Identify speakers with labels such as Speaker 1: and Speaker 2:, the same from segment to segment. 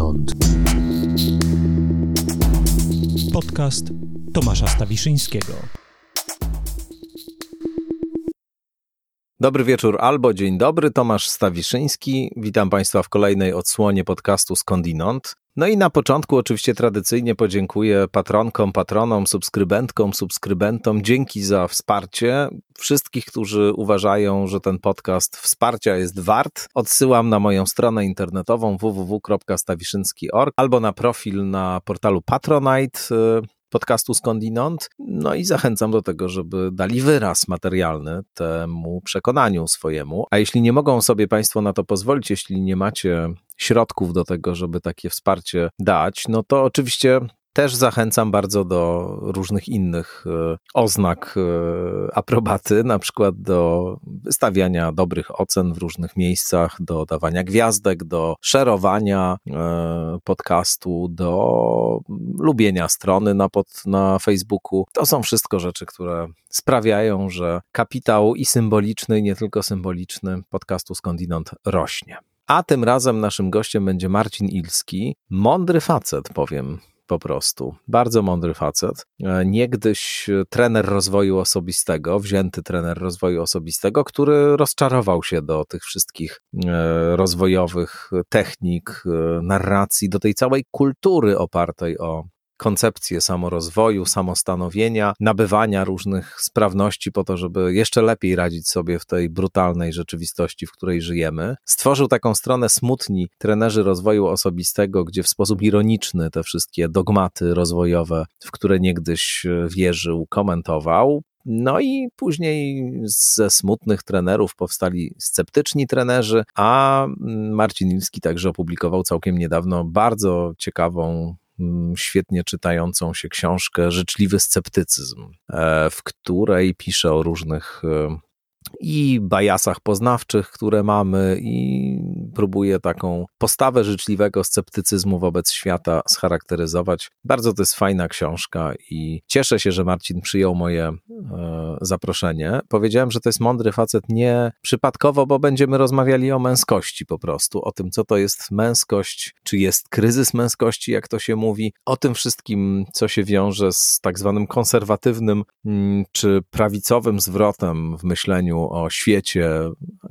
Speaker 1: skądinąd. Podcast Tomasza Stawiszyńskiego.
Speaker 2: Dobry wieczór albo dzień dobry, Tomasz Stawiszyński. Witam Państwa w kolejnej odsłonie podcastu Skądinąd. No i na początku oczywiście tradycyjnie podziękuję patronkom, patronom, subskrybentkom, subskrybentom. Dzięki za wsparcie. Wszystkich, którzy uważają, że ten podcast wsparcia jest wart, odsyłam na moją stronę internetową www.stawiszynski.org albo na profil na portalu Patronite podcastu Skądinąd. No i zachęcam do tego, żeby dali wyraz materialny temu przekonaniu swojemu. A jeśli nie mogą sobie Państwo na to pozwolić, jeśli nie macie środków do tego, żeby takie wsparcie dać, no to oczywiście też zachęcam bardzo do różnych innych e, oznak e, aprobaty, na przykład do wystawiania dobrych ocen w różnych miejscach, do dawania gwiazdek, do szerowania e, podcastu, do lubienia strony na, pod, na Facebooku. To są wszystko rzeczy, które sprawiają, że kapitał i symboliczny, i nie tylko symboliczny podcastu skądinąd rośnie. A tym razem naszym gościem będzie Marcin Ilski, mądry facet, powiem po prostu. Bardzo mądry facet. E, niegdyś trener rozwoju osobistego, wzięty trener rozwoju osobistego, który rozczarował się do tych wszystkich e, rozwojowych technik, e, narracji, do tej całej kultury opartej o koncepcję samorozwoju, samostanowienia, nabywania różnych sprawności po to, żeby jeszcze lepiej radzić sobie w tej brutalnej rzeczywistości, w której żyjemy. Stworzył taką stronę Smutni, trenerzy rozwoju osobistego, gdzie w sposób ironiczny te wszystkie dogmaty rozwojowe, w które niegdyś wierzył, komentował. No i później ze smutnych trenerów powstali sceptyczni trenerzy, a Marcin Ilski także opublikował całkiem niedawno bardzo ciekawą świetnie czytającą się książkę Życzliwy sceptycyzm, e, w której pisze o różnych e, i bajasach poznawczych, które mamy, i próbuje taką postawę życzliwego sceptycyzmu wobec świata scharakteryzować. Bardzo to jest fajna książka i cieszę się, że Marcin przyjął moje e, zaproszenie. Powiedziałem, że to jest mądry facet nie przypadkowo, bo będziemy rozmawiali o męskości po prostu, o tym, co to jest męskość, czy jest kryzys męskości, jak to się mówi, o tym wszystkim, co się wiąże z tak zwanym konserwatywnym mm, czy prawicowym zwrotem w myśleniu o świecie,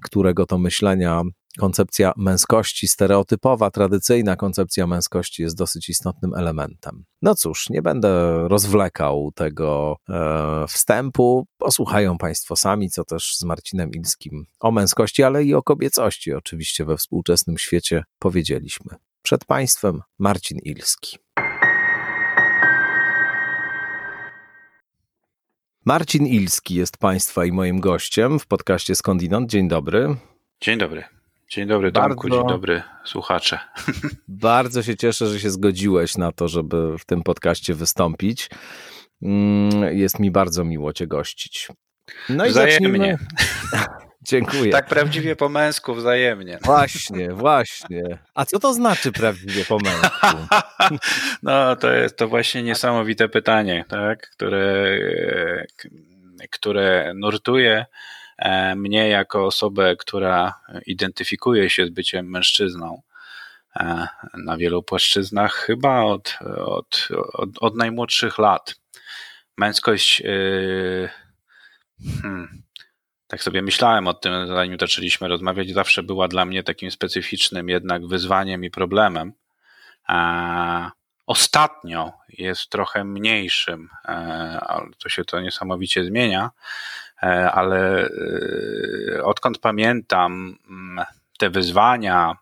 Speaker 2: którego to myślenia koncepcja męskości, stereotypowa, tradycyjna koncepcja męskości jest dosyć istotnym elementem. No cóż, nie będę rozwlekał tego e, wstępu. Posłuchają Państwo sami, co też z Marcinem Ilskim o męskości, ale i o kobiecości oczywiście we współczesnym świecie powiedzieliśmy. Przed Państwem Marcin Ilski. Marcin Ilski jest Państwa i moim gościem w podcaście Skądinąd. Dzień dobry.
Speaker 3: Dzień dobry. Dzień dobry Tomku, bardzo, dzień dobry słuchacze.
Speaker 2: Bardzo się cieszę, że się zgodziłeś na to, żeby w tym podcaście wystąpić. Mm, jest mi bardzo miło Cię gościć.
Speaker 3: No i Wzajemnie.
Speaker 2: Dziękuję.
Speaker 3: Tak prawdziwie po męsku, wzajemnie.
Speaker 2: Właśnie, właśnie. A co to znaczy prawdziwie po męsku?
Speaker 3: No, to jest to właśnie niesamowite pytanie, tak? które, które nurtuje e, mnie jako osobę, która identyfikuje się z byciem mężczyzną e, na wielu płaszczyznach, chyba od, od, od, od najmłodszych lat. Męskość. E, hmm, tak sobie myślałem o tym, zanim zaczęliśmy rozmawiać, zawsze była dla mnie takim specyficznym jednak wyzwaniem i problemem. A ostatnio jest trochę mniejszym, e, ale to się to niesamowicie zmienia, e, ale e, odkąd pamiętam mm, te wyzwania,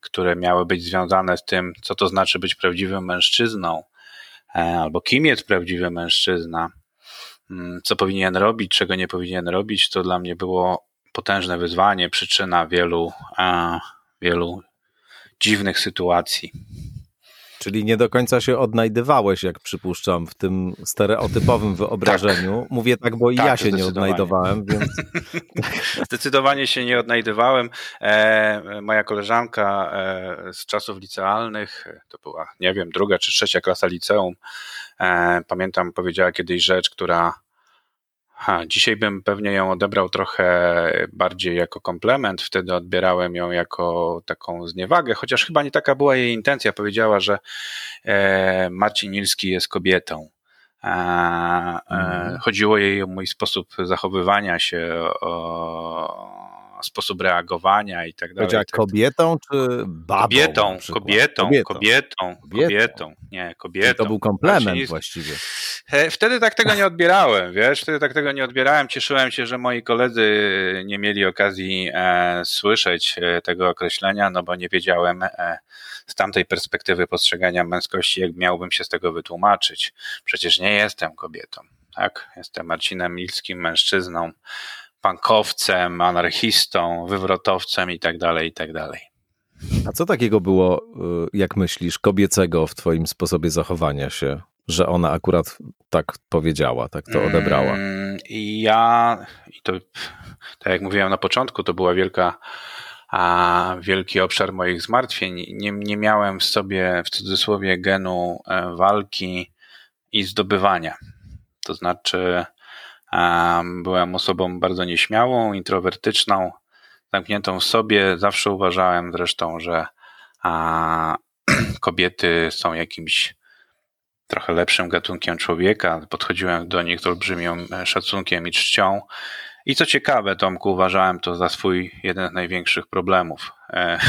Speaker 3: które miały być związane z tym, co to znaczy być prawdziwym mężczyzną, albo kim jest prawdziwy mężczyzna, co powinien robić, czego nie powinien robić, to dla mnie było potężne wyzwanie, przyczyna wielu, wielu dziwnych sytuacji.
Speaker 2: Czyli nie do końca się odnajdywałeś, jak przypuszczam, w tym stereotypowym wyobrażeniu. Tak. Mówię tak, bo i tak, ja się nie odnajdowałem, więc.
Speaker 3: Zdecydowanie się nie odnajdywałem. E, moja koleżanka e, z czasów licealnych, to była, nie wiem, druga czy trzecia klasa liceum, e, pamiętam, powiedziała kiedyś rzecz, która Ha, dzisiaj bym pewnie ją odebrał trochę bardziej jako komplement, wtedy odbierałem ją jako taką zniewagę, chociaż chyba nie taka była jej intencja. Powiedziała, że e, Marcin Nilski jest kobietą. E, e, chodziło jej o mój sposób zachowywania się, o sposób reagowania i tak dalej.
Speaker 2: Powiedziała
Speaker 3: tak
Speaker 2: kobietą czy babą?
Speaker 3: Kobietą, kobietą, kobietą, kobietą, kobietą, nie, kobietą.
Speaker 2: To był komplement Marcin... właściwie.
Speaker 3: Wtedy tak tego nie odbierałem, wiesz, wtedy tak tego nie odbierałem. Cieszyłem się, że moi koledzy nie mieli okazji e, słyszeć e, tego określenia, no bo nie wiedziałem e, z tamtej perspektywy postrzegania męskości, jak miałbym się z tego wytłumaczyć. Przecież nie jestem kobietą, tak? Jestem Marcinem Milskim, mężczyzną, pankowcem, anarchistą, wywrotowcem i tak dalej, i tak dalej.
Speaker 2: A co takiego było, y, jak myślisz, kobiecego w twoim sposobie zachowania się, że ona akurat tak powiedziała, tak to odebrała? Mm,
Speaker 3: ja, i to tak jak mówiłem na początku, to była wielka a wielki obszar moich zmartwień. Nie, nie miałem w sobie, w cudzysłowie, genu e, walki i zdobywania. To znaczy, Byłem osobą bardzo nieśmiałą, introwertyczną, zamkniętą w sobie. Zawsze uważałem zresztą, że kobiety są jakimś trochę lepszym gatunkiem człowieka. Podchodziłem do nich z olbrzymią e, szacunkiem i czcią. I co ciekawe, Tomku, uważałem to za swój jeden z największych problemów. E.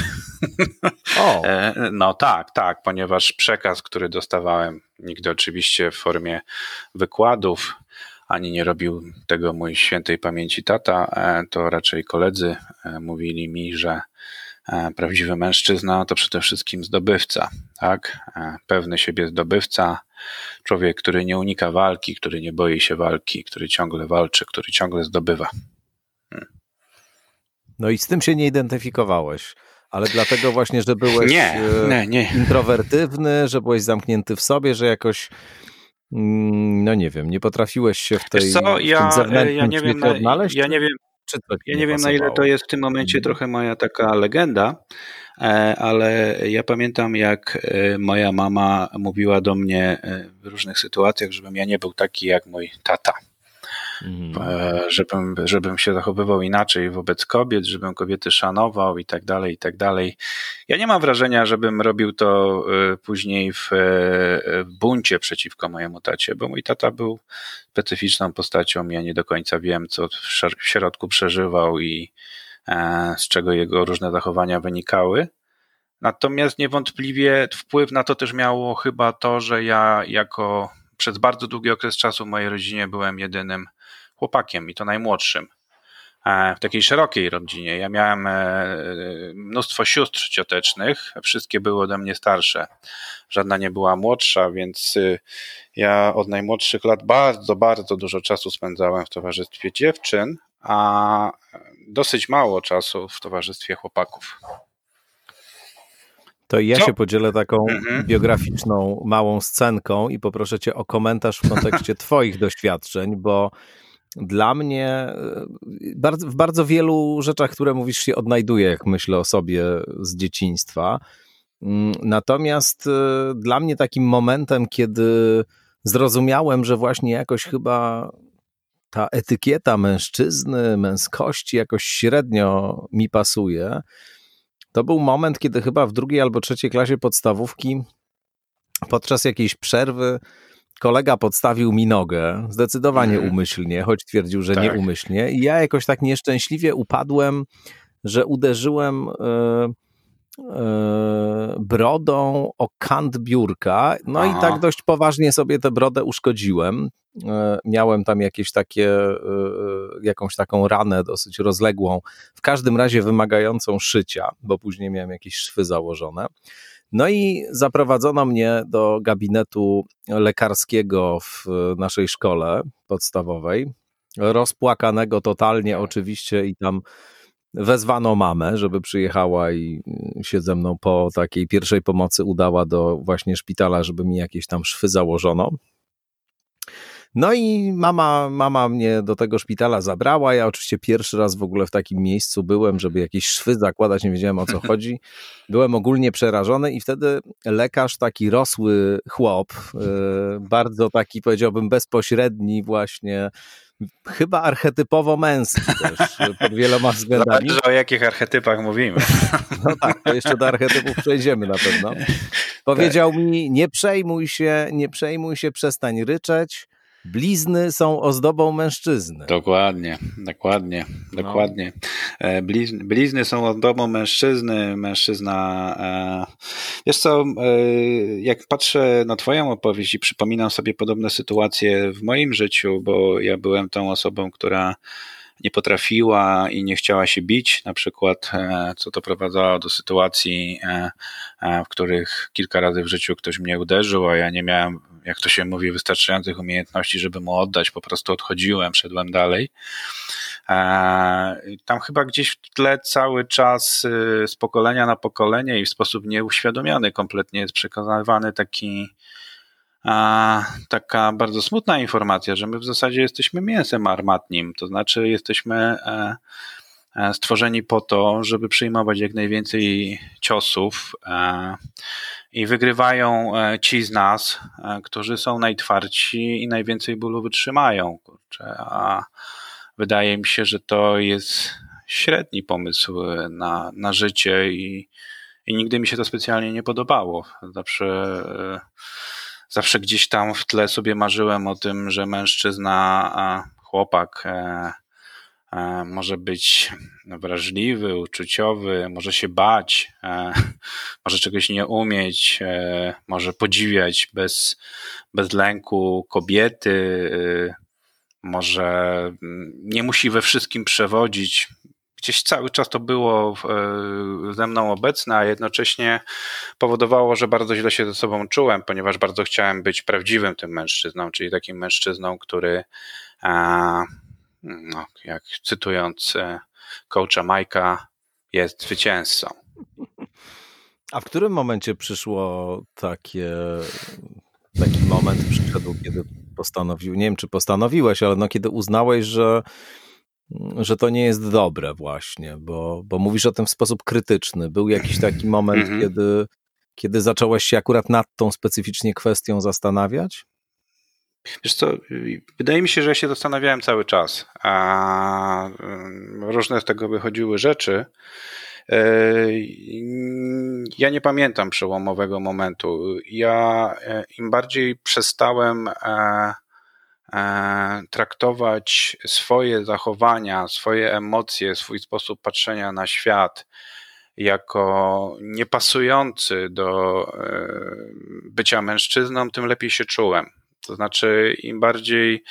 Speaker 3: E, no tak, tak, ponieważ przekaz, który dostawałem, nigdy oczywiście w formie wykładów, ani nie robił tego mój świętej pamięci tata, e, to raczej koledzy e, mówili mi, że e, prawdziwy mężczyzna to przede wszystkim zdobywca, tak? Pewny siebie zdobywca, człowiek, który nie unika walki, który nie boi się walki, który ciągle walczy, który ciągle zdobywa. Hmm.
Speaker 2: No i z tym się nie identyfikowałeś. Ale dlatego właśnie, że byłeś
Speaker 3: nie, nie, nie.
Speaker 2: introwertywny, że byłeś zamknięty w sobie, że jakoś no nie wiem, nie potrafiłeś się w tej
Speaker 3: co, ja, ja nie wiem, na, odnaleźć? Ja nie wiem, ja nie, wiem na ile to jest w tym momencie mhm. trochę moja taka legenda, e, ale ja pamiętam jak e, moja mama mówiła do mnie e, w różnych sytuacjach, żebym ja nie był taki jak mój tata. Mhm. E, żebym, żebym się zachowywał inaczej wobec kobiet, żebym kobiety szanował i tak dalej, i tak dalej. Ja nie mam wrażenia, żebym robił to e, później e, w buncie przeciwko mojemu tacie, bo mój tata był specyficzną postacią. Ja nie do końca wiem, co w środku przeżywał i z czego jego różne zachowania wynikały. Natomiast niewątpliwie wpływ na to też miało chyba to, że ja jako przez bardzo długi okres czasu w mojej rodzinie byłem jedynym chłopakiem i to najmłodszym. E, w takiej szerokiej rodzinie. Ja miałem e, mnóstwo sióstr ciotecznych, wszystkie były ode mnie starsze. Żadna nie była młodsza, więc y, ja od najmłodszych lat bardzo, bardzo dużo czasu spędzałem w towarzystwie dziewczyn, a dosyć mało czasu w towarzystwie chłopaków.
Speaker 2: To ja Co? się podzielę taką mhm. biograficzną małą scenką i poproszę cię o komentarz w kontekście twoich doświadczeń, bo dla mnie e, w bardzo wielu rzeczach, które mówisz, się odnajduję, jak myślę o sobie z dzieciństwa. Mm, natomiast e, dla mnie takim momentem, kiedy zrozumiałem, że właśnie jakoś chyba ta etykieta mężczyzny, męskości jakoś średnio mi pasuje, to był moment, kiedy chyba w drugiej albo trzeciej klasie podstawówki podczas jakiejś przerwy kolega podstawił mi nogę, zdecydowanie mm. umyślnie, choć twierdził, że tak. nieumyślnie. I ja jakoś tak nieszczęśliwie upadłem, że uderzyłem yy, yy, brodą o kant biurka. No Aha. i tak dość poważnie sobie tę brodę uszkodziłem. Yy, miałem tam jakieś takie, jakąś taką ranę dosyć rozległą, w każdym razie wymagającą szycia, bo później miałem jakieś szwy założone. No i zaprowadzono mnie do gabinetu lekarskiego w naszej szkole podstawowej. Rozpłakanego totalnie oczywiście i tam wezwano mamę, żeby przyjechała i się ze mną po takiej pierwszej pomocy udała do właśnie szpitala, żeby mi jakieś tam szwy założono. No i mama, mama mnie do tego szpitala zabrała. Ja oczywiście pierwszy raz w ogóle w takim miejscu byłem, żeby jakieś szwy zakładać, nie wiedziałem o co chodzi. Byłem ogólnie przerażony i wtedy lekarz, taki rosły chłop, yy, bardzo taki powiedziałbym bezpośredni właśnie, chyba archetypowo męski też, pod wieloma względami.
Speaker 3: Zależy o jakich archetypach mówimy.
Speaker 2: No tak, to jeszcze do archetypów przejdziemy na pewno. Powiedział mi, nie przejmuj się, nie przejmuj się, przestań ryczeć, Blizny są ozdobą mężczyzny.
Speaker 3: Dokładnie, dokładnie, no. dokładnie. No. Blizny, blizny są ozdobą mężczyzny. Mężczyzna. E, wiesz co, e, jak patrzę na Twoją opowieść i przypominam sobie podobne sytuacje w moim życiu, bo ja byłem tą osobą, która nie potrafiła i nie chciała się bić, na przykład, co doprowadzało do sytuacji, w których kilka razy w życiu ktoś mnie uderzył, a ja nie miałem jak to się mówi, wystarczających umiejętności, żeby mu oddać, po prostu odchodziłem, szedłem dalej. E, tam chyba gdzieś w tle cały czas y, z pokolenia na pokolenie i w sposób nieuświadomiony kompletnie jest przekazywany taki taka bardzo smutna informacja, że my w zasadzie jesteśmy mięsem armatnim, to znaczy jesteśmy e, e, stworzeni po to, żeby przyjmować jak najwięcej ciosów i wygrywają e, ci z nas, e, którzy są najtwardsi i najwięcej bólu wytrzymają. Kurczę, a wydaje mi się, że to jest średni pomysł e, na, na życie i, i nigdy mi się to specjalnie nie podobało. Zawsze, zawsze gdzieś tam w tle sobie marzyłem o tym, że mężczyzna, chłopak może być wrażliwy, uczuciowy, może się bać, e, może czegoś nie umieć, e, może podziwiać bez, bez lęku kobiety, może mm, nie musi we wszystkim przewodzić. Gdzieś cały czas to było ze mną obecne, a jednocześnie powodowało, że bardzo źle się ze sobą czułem, ponieważ bardzo chciałem być prawdziwym tym mężczyzną, czyli takim mężczyzną, który no, jak cytując e, coacha Majka, jest zwycięzcą.
Speaker 2: A w którym momencie przyszło takie, taki moment przyszedł, kiedy postanowił, nie wiem czy postanowiłeś, ale no kiedy uznałeś, że, że to nie jest dobre właśnie, bo, bo mówisz o tym w sposób krytyczny. Był jakiś taki moment, mhm. kiedy, kiedy zacząłeś się akurat nad tą specyficznie kwestią zastanawiać?
Speaker 3: Wiesz co, wydaje mi się, że ja się zastanawiałem cały czas, a różne z tego wychodziły rzeczy. E, ja nie pamiętam przełomowego momentu. Ja e, im bardziej przestałem e, traktować swoje zachowania, swoje emocje, swój sposób patrzenia na świat jako niepasujący do bycia mężczyzną, tym lepiej się czułem. To znaczy, im bardziej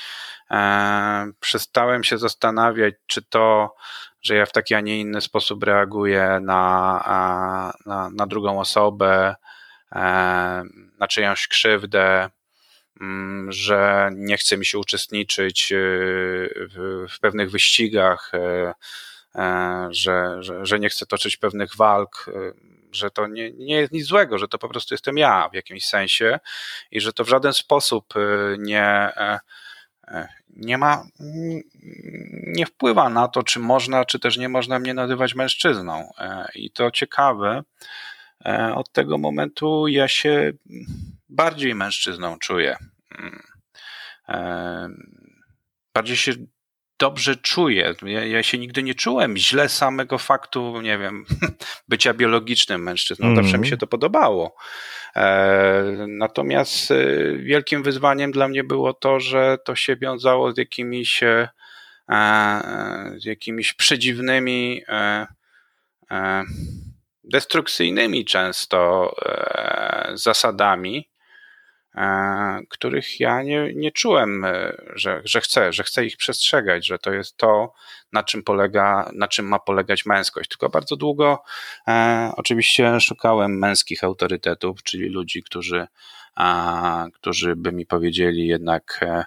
Speaker 3: e, przestałem się zastanawiać, czy to, że ja w taki, a nie inny sposób reaguję na, na, na drugą osobę, e, na czyjąś krzywdę, mm, że nie chce mi się uczestniczyć e, w, w pewnych wyścigach, e, e, że, że, że nie chcę toczyć pewnych walk że to nie, nie jest nic złego, że to po prostu jestem ja w jakimś sensie i że to w żaden sposób y, nie, e, e, nie ma, nie wpływa na to, czy można, czy też nie można mnie nazywać mężczyzną. E, I to ciekawe, od tego momentu ja się bardziej mężczyzną czuję. Mm. Bardziej się dobrze czuję. Ja, ja, się nigdy nie czułem źle samego faktu, nie wiem, bycia biologicznym mężczyzną. Mm. Zawsze mi się to podobało. E, natomiast e, wielkim wyzwaniem dla mnie było to, że to się wiązało z jakimiś, e, z jakimiś przedziwnymi, e, e, destrukcyjnymi często e, zasadami, E, których ja nie, nie czułem, e, że, że chcę, że chcę ich przestrzegać, że to jest to, na czym polega, na czym ma polegać męskość. Tylko bardzo długo e, oczywiście szukałem męskich autorytetów, czyli ludzi, którzy, a, którzy by mi powiedzieli jednak, e,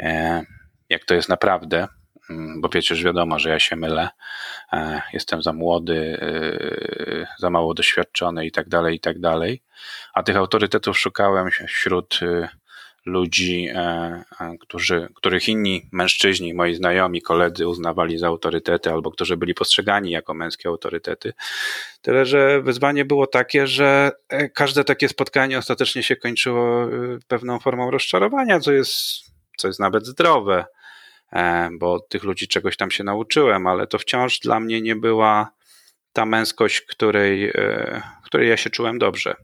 Speaker 3: e, jak to jest naprawdę, bo przecież wiadomo, że ja się mylę, e, jestem za młody, za mało doświadczony i tak dalej, i tak dalej a tych autorytetów szukałem wśród ludzi, e, e, którzy, których inni mężczyźni, moi znajomi, koledzy uznawali za autorytety, albo którzy byli postrzegani jako męskie autorytety. Tyle, że wyzwanie było takie, że e, każde takie spotkanie ostatecznie się kończyło pewną formą rozczarowania, co jest, co jest nawet zdrowe. Bo od tych ludzi czegoś tam się nauczyłem, ale to wciąż dla mnie nie była ta męskość, której, której ja się czułem dobrze.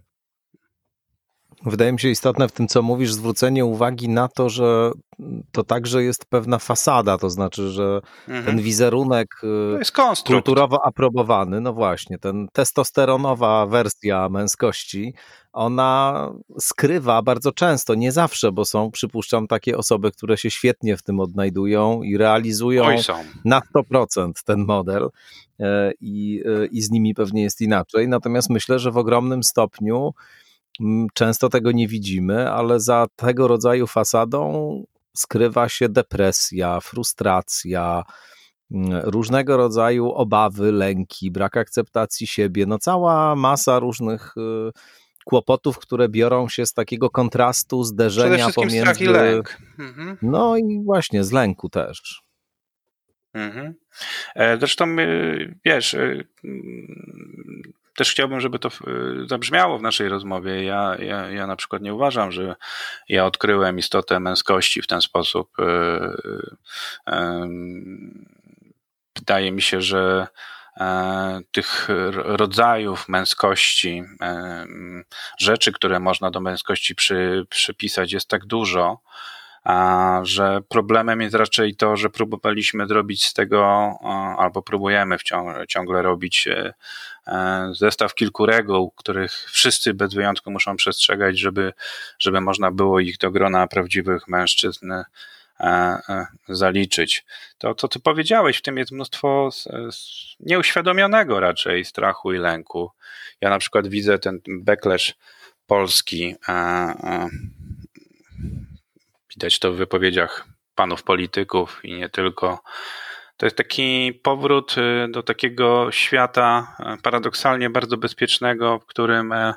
Speaker 2: Wydaje mi się istotne w tym, co mówisz, zwrócenie uwagi na to, że to także jest pewna fasada, to znaczy, że mhm. ten wizerunek y, kulturowo aprobowany, no właśnie, ten testosteronowa wersja męskości, ona skrywa bardzo często, nie zawsze, bo są, przypuszczam, takie osoby, które się świetnie w tym odnajdują i realizują na 100% ten model e, i, e, i z nimi pewnie jest inaczej. Natomiast myślę, że w ogromnym stopniu Często tego nie widzimy, ale za tego rodzaju fasadą skrywa się depresja, frustracja, różnego rodzaju obawy, lęki, brak akceptacji siebie, no cała masa różnych y, kłopotów, które biorą się z takiego kontrastu, zderzenia pomiędzy. Strach
Speaker 3: i lęk. Mhm.
Speaker 2: No i właśnie z lęku też.
Speaker 3: Mhm. E, zresztą, y, wiesz, y, też chciałbym, żeby to y, zabrzmiało w naszej rozmowie. Ja, ja, ja na przykład nie uważam, że ja odkryłem istotę męskości w ten sposób. Y, y, wydaje mi się, że e, tych rodzajów męskości, e, rzeczy, które można do męskości przy, przypisać, jest tak dużo, a że problemem jest raczej to, że próbowaliśmy zrobić z tego, albo próbujemy wciąż, ciągle robić e, zestaw kilku reguł, których wszyscy bez wyjątku muszą przestrzegać, żeby, żeby można było ich do grona prawdziwych mężczyzn e, zaliczyć. To, co ty powiedziałeś, w tym jest mnóstwo nieuświadomionego raczej strachu i lęku. Ja na przykład widzę ten backlash polski Widać to w wypowiedziach panów polityków i nie tylko. To jest taki powrót y, do takiego świata y, paradoksalnie bardzo bezpiecznego, w którym e,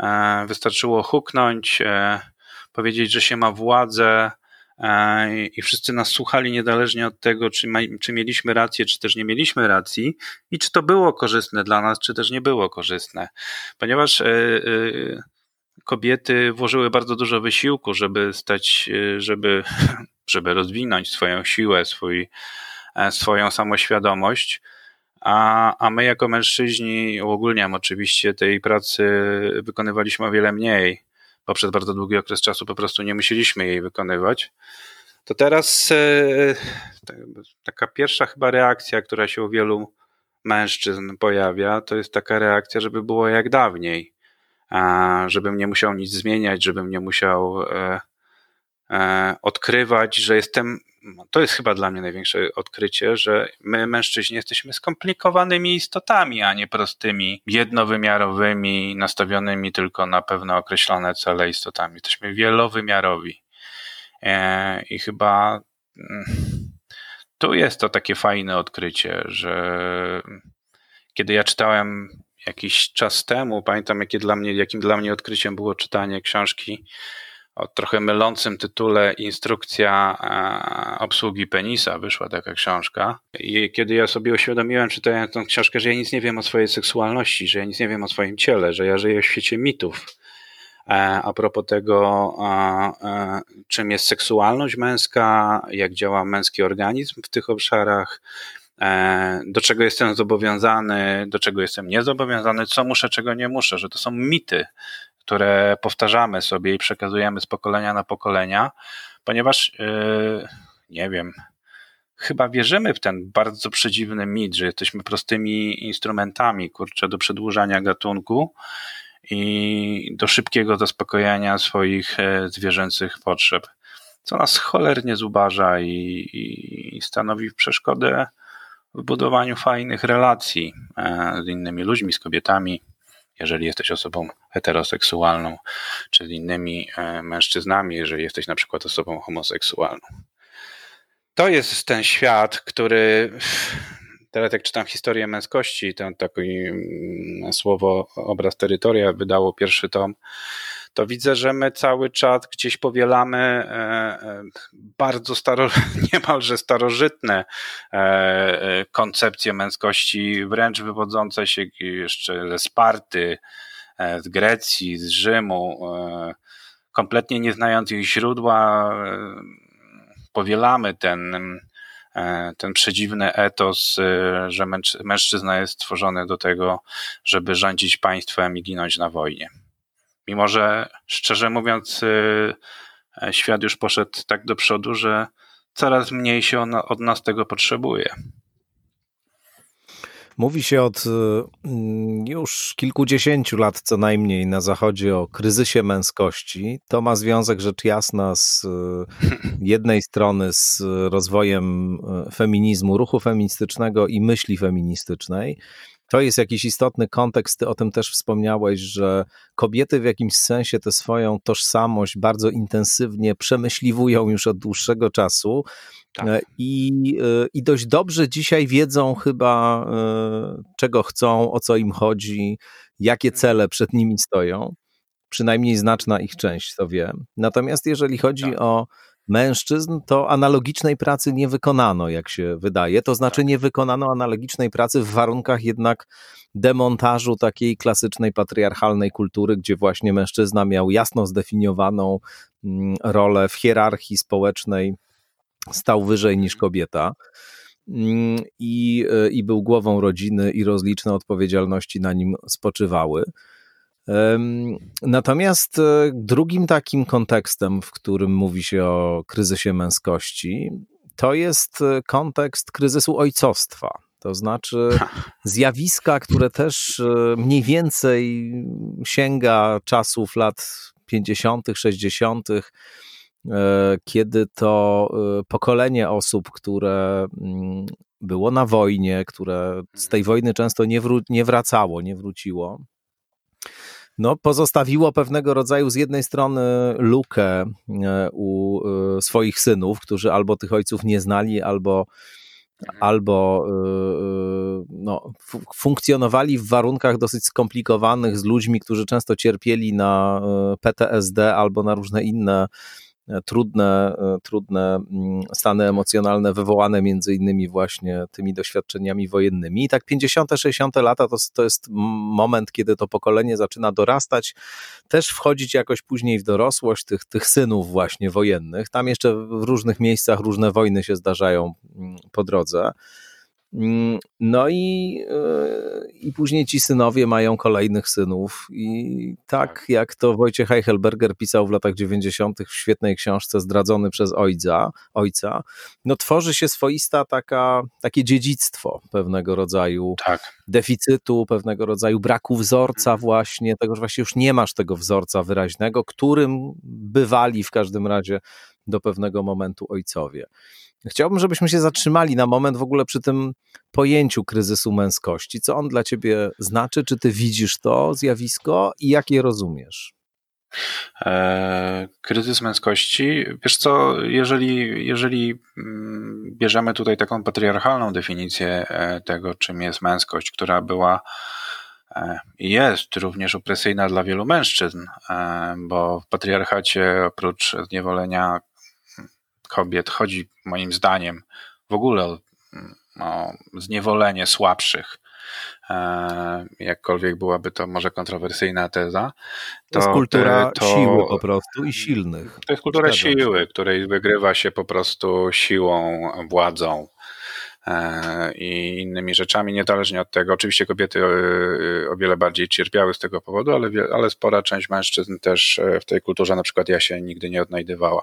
Speaker 3: e, wystarczyło huknąć, e, powiedzieć, że się ma władzę i wszyscy nas słuchali niezależnie od tego, czy, ma, czy mieliśmy rację, czy też nie mieliśmy racji i czy to było korzystne dla nas, czy też nie było korzystne. Ponieważ kobiety włożyły bardzo dużo wysiłku, żeby stać, żeby, żeby rozwinąć swoją siłę, swój, swoją samoświadomość. A, a my jako mężczyźni, uogólniam oczywiście, tej pracy wykonywaliśmy o wiele mniej, bo przez bardzo długi okres czasu po prostu nie musieliśmy jej wykonywać. To teraz e, taka pierwsza chyba reakcja, która się u wielu mężczyzn pojawia, to jest taka reakcja, żeby było jak dawniej żebym nie musiał nic zmieniać, żebym nie musiał e, e, odkrywać, że jestem. To jest chyba dla mnie największe odkrycie, że my, mężczyźni, jesteśmy skomplikowanymi istotami, a nie prostymi, jednowymiarowymi, nastawionymi tylko na pewne określone cele istotami. Jesteśmy wielowymiarowi. E, I chyba mm, tu jest to takie fajne odkrycie, że kiedy ja czytałem jakiś czas temu, pamiętam jakie dla mnie, jakim dla mnie odkryciem było czytanie książki o trochę mylącym tytule Instrukcja e, obsługi penisa. Wyszła taka książka. I kiedy ja sobie uświadomiłem, czytając tę książkę, że ja nic nie wiem o swojej seksualności, że ja nic nie wiem o swoim ciele, że ja żyję w świecie mitów. E, a propos tego, e, czym jest seksualność męska, jak działa męski organizm w tych obszarach, do czego jestem zobowiązany, do czego jestem niezobowiązany, co muszę, czego nie muszę, że to są mity, które powtarzamy sobie i przekazujemy z pokolenia na pokolenia, ponieważ e, nie wiem, chyba wierzymy w ten bardzo przedziwny mit, że jesteśmy prostymi instrumentami, kurczę, do przedłużania gatunku i do szybkiego zaspokojenia swoich e, zwierzęcych potrzeb, co nas cholernie zubaża i, i stanowi przeszkodę w budowaniu fajnych relacji e, z innymi ludźmi, z kobietami, jeżeli jesteś osobą heteroseksualną, czy z innymi e, mężczyznami, jeżeli jesteś na przykład osobą homoseksualną. To jest ten świat, który teraz jak czytam historię męskości, ten taki mm, słowo, obraz terytoria wydało pierwszy tom, to widzę, że my cały czas gdzieś powielamy e, e, bardzo staro, niemalże starożytne e, koncepcje męskości, wręcz wywodzące się jeszcze ze Sparty, z Grecji, z Rzymu, kompletnie nie znając ich źródła, powielamy ten, ten przedziwny etos, że mężczyzna jest stworzony do tego, żeby rządzić państwem i ginąć na wojnie. Mimo, że szczerze mówiąc, świat już poszedł tak do przodu, że coraz mniej się od nas tego potrzebuje.
Speaker 2: Mówi się od mm, już kilkudziesięciu lat co najmniej na Zachodzie o kryzysie męskości. To ma związek rzecz jasna z jednej strony z rozwojem e, feminizmu, ruchu feministycznego i myśli feministycznej. To jest jakiś istotny kontekst. Ty o tym też wspomniałeś, że kobiety w jakimś sensie tę swoją tożsamość bardzo intensywnie przemyśliwują już od dłuższego czasu tak. E, I, e, I dość dobrze dzisiaj wiedzą chyba, e, czego chcą, o co im chodzi, jakie mhm. cele przed nimi stoją. Przynajmniej znaczna ich część to wie. Natomiast jeżeli chodzi tak. o mężczyzn, to analogicznej pracy nie wykonano, jak się wydaje. To znaczy, tak. nie wykonano analogicznej pracy w warunkach jednak demontażu takiej klasycznej patriarchalnej kultury, gdzie właśnie mężczyzna miał jasno zdefiniowaną mm, rolę w hierarchii społecznej stał wyżej niż kobieta mm, i, e, i był głową rodziny i rozliczne odpowiedzialności na nim spoczywały. Natomiast e, drugim takim kontekstem, w którym mówi się o kryzysie męskości, to jest e, kontekst kryzysu ojcostwa. To znaczy zjawiska, które też mniej więcej sięga czasów lat 50., 60., E, kiedy to e, pokolenie osób, które mm, było na wojnie, które z tej wojny często nie, wró- nie wracało, nie wróciło, no, pozostawiło pewnego rodzaju z jednej strony lukę e, u swoich synów, którzy albo tych ojców nie znali, albo, mhm. albo no, funkcjonowali w warunkach dosyć skomplikowanych z ludźmi, którzy często cierpieli na PTSD albo na różne inne E, trudne, e, trudne mm, stany emocjonalne wywołane między innymi właśnie tymi doświadczeniami wojennymi. I tak 50., 60. lata to, to jest moment, kiedy to pokolenie zaczyna dorastać, też wchodzić jakoś później w dorosłość tych, tych synów właśnie wojennych. Tam jeszcze w różnych miejscach różne wojny się zdarzają mm, po drodze. Mm, no i, e, i później ci synowie mają kolejnych synów. I tak, tak. jak to Wojciech Eichelberger pisał w latach 90. w świetnej książce Zdradzony przez ojca, ojca no tworzy się swoista taka, takie dziedzictwo pewnego rodzaju tak. deficytu, pewnego rodzaju braku wzorca mhm. właśnie, tego, że właśnie już nie masz tego wzorca wyraźnego, którym bywali w każdym razie do pewnego momentu ojcowie. Chciałbym, żebyśmy się zatrzymali na moment w ogóle przy tym pojęciu kryzysu męskości. Co on dla ciebie znaczy? Czy ty widzisz to zjawisko i jak je rozumiesz?
Speaker 3: E, kryzys męskości. Wiesz co, jeżeli, jeżeli mm, bierzemy tutaj taką patriarchalną definicję e, tego, czym jest męskość, która była e, i jest również opresyjna dla wielu mężczyzn, bo w patriarchacie oprócz zniewolenia kobiet chodzi moim zdaniem w ogóle o, o zniewolenie słabszych. E, jakkolwiek byłaby to może kontrowersyjna teza.
Speaker 2: To, to jest kultura to, siły po prostu i silnych.
Speaker 3: To jest kultura siły, której wygrywa się po prostu siłą, władzą, i innymi rzeczami, niezależnie od tego. Oczywiście kobiety e, e, o wiele bardziej cierpiały z tego powodu, ale, ale spora część mężczyzn też w tej kulturze, na przykład ja się nigdy nie odnajdywała,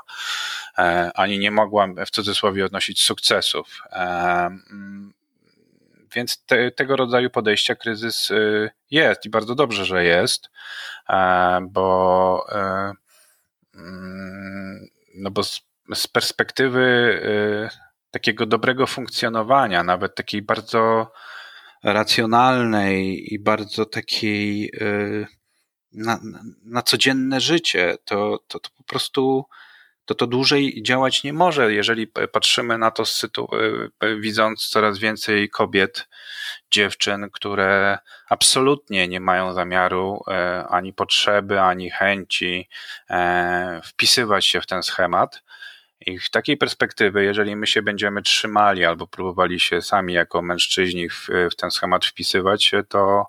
Speaker 3: ani nie mogłam w cudzysłowie odnosić sukcesów. Mm, więc te, tego rodzaju podejścia kryzys jest i bardzo dobrze, że jest, bo, mm, no bo z, z perspektywy takiego dobrego funkcjonowania, nawet takiej bardzo racjonalnej i bardzo takiej y, na, na codzienne życie, to, to, to po prostu to to dłużej działać nie może, jeżeli patrzymy na to, y, widząc coraz więcej kobiet, dziewczyn, które absolutnie nie mają zamiaru e, ani potrzeby, ani chęci e, wpisywać się w ten schemat I w takiej perspektywy, jeżeli my się będziemy trzymali albo próbowali się sami jako mężczyźni w, w ten schemat wpisywać, to,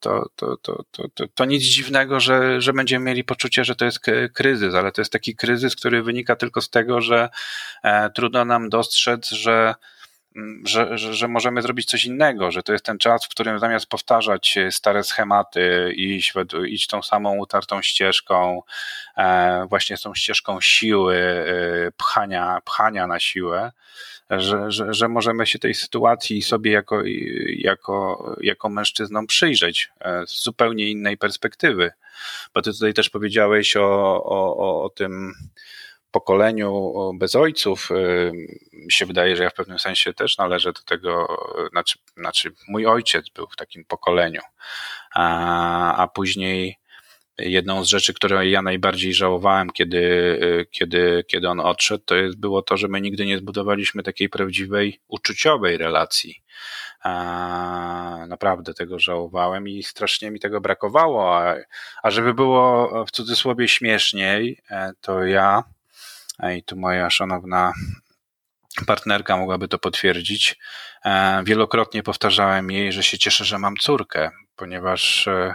Speaker 3: to, to, to, to, to nic dziwnego, że, że będziemy mieli poczucie, że to jest kryzys, ale to jest taki kryzys, który wynika tylko z tego, że e, trudno nam dostrzec, że że, że, że, możemy zrobić coś innego, że to jest ten czas, w którym zamiast powtarzać stare schematy, iść, iść tą samą utartą ścieżką, e, właśnie tą ścieżką siły, e, pchania, pchania na siłę, że, że, że możemy się tej sytuacji sobie jako, jako, jako mężczyznom przyjrzeć e, z zupełnie innej perspektywy. Bo ty tutaj też powiedziałeś o, o, o tym, pokoleniu bez ojców, y, mi się wydaje, że ja w pewnym sensie też należę do tego, znaczy, znaczy mój ojciec był w takim pokoleniu, a, a później jedną z rzeczy, które ja najbardziej żałowałem, kiedy, y, kiedy, kiedy on odszedł, to jest, było to, że my nigdy nie zbudowaliśmy takiej prawdziwej, uczuciowej relacji. A, naprawdę tego żałowałem i strasznie mi tego brakowało. A, a żeby było w cudzysłowie śmieszniej, e, to ja i tu moja szanowna partnerka mogłaby to potwierdzić. E, wielokrotnie powtarzałem jej, że się cieszę, że mam córkę, ponieważ, e,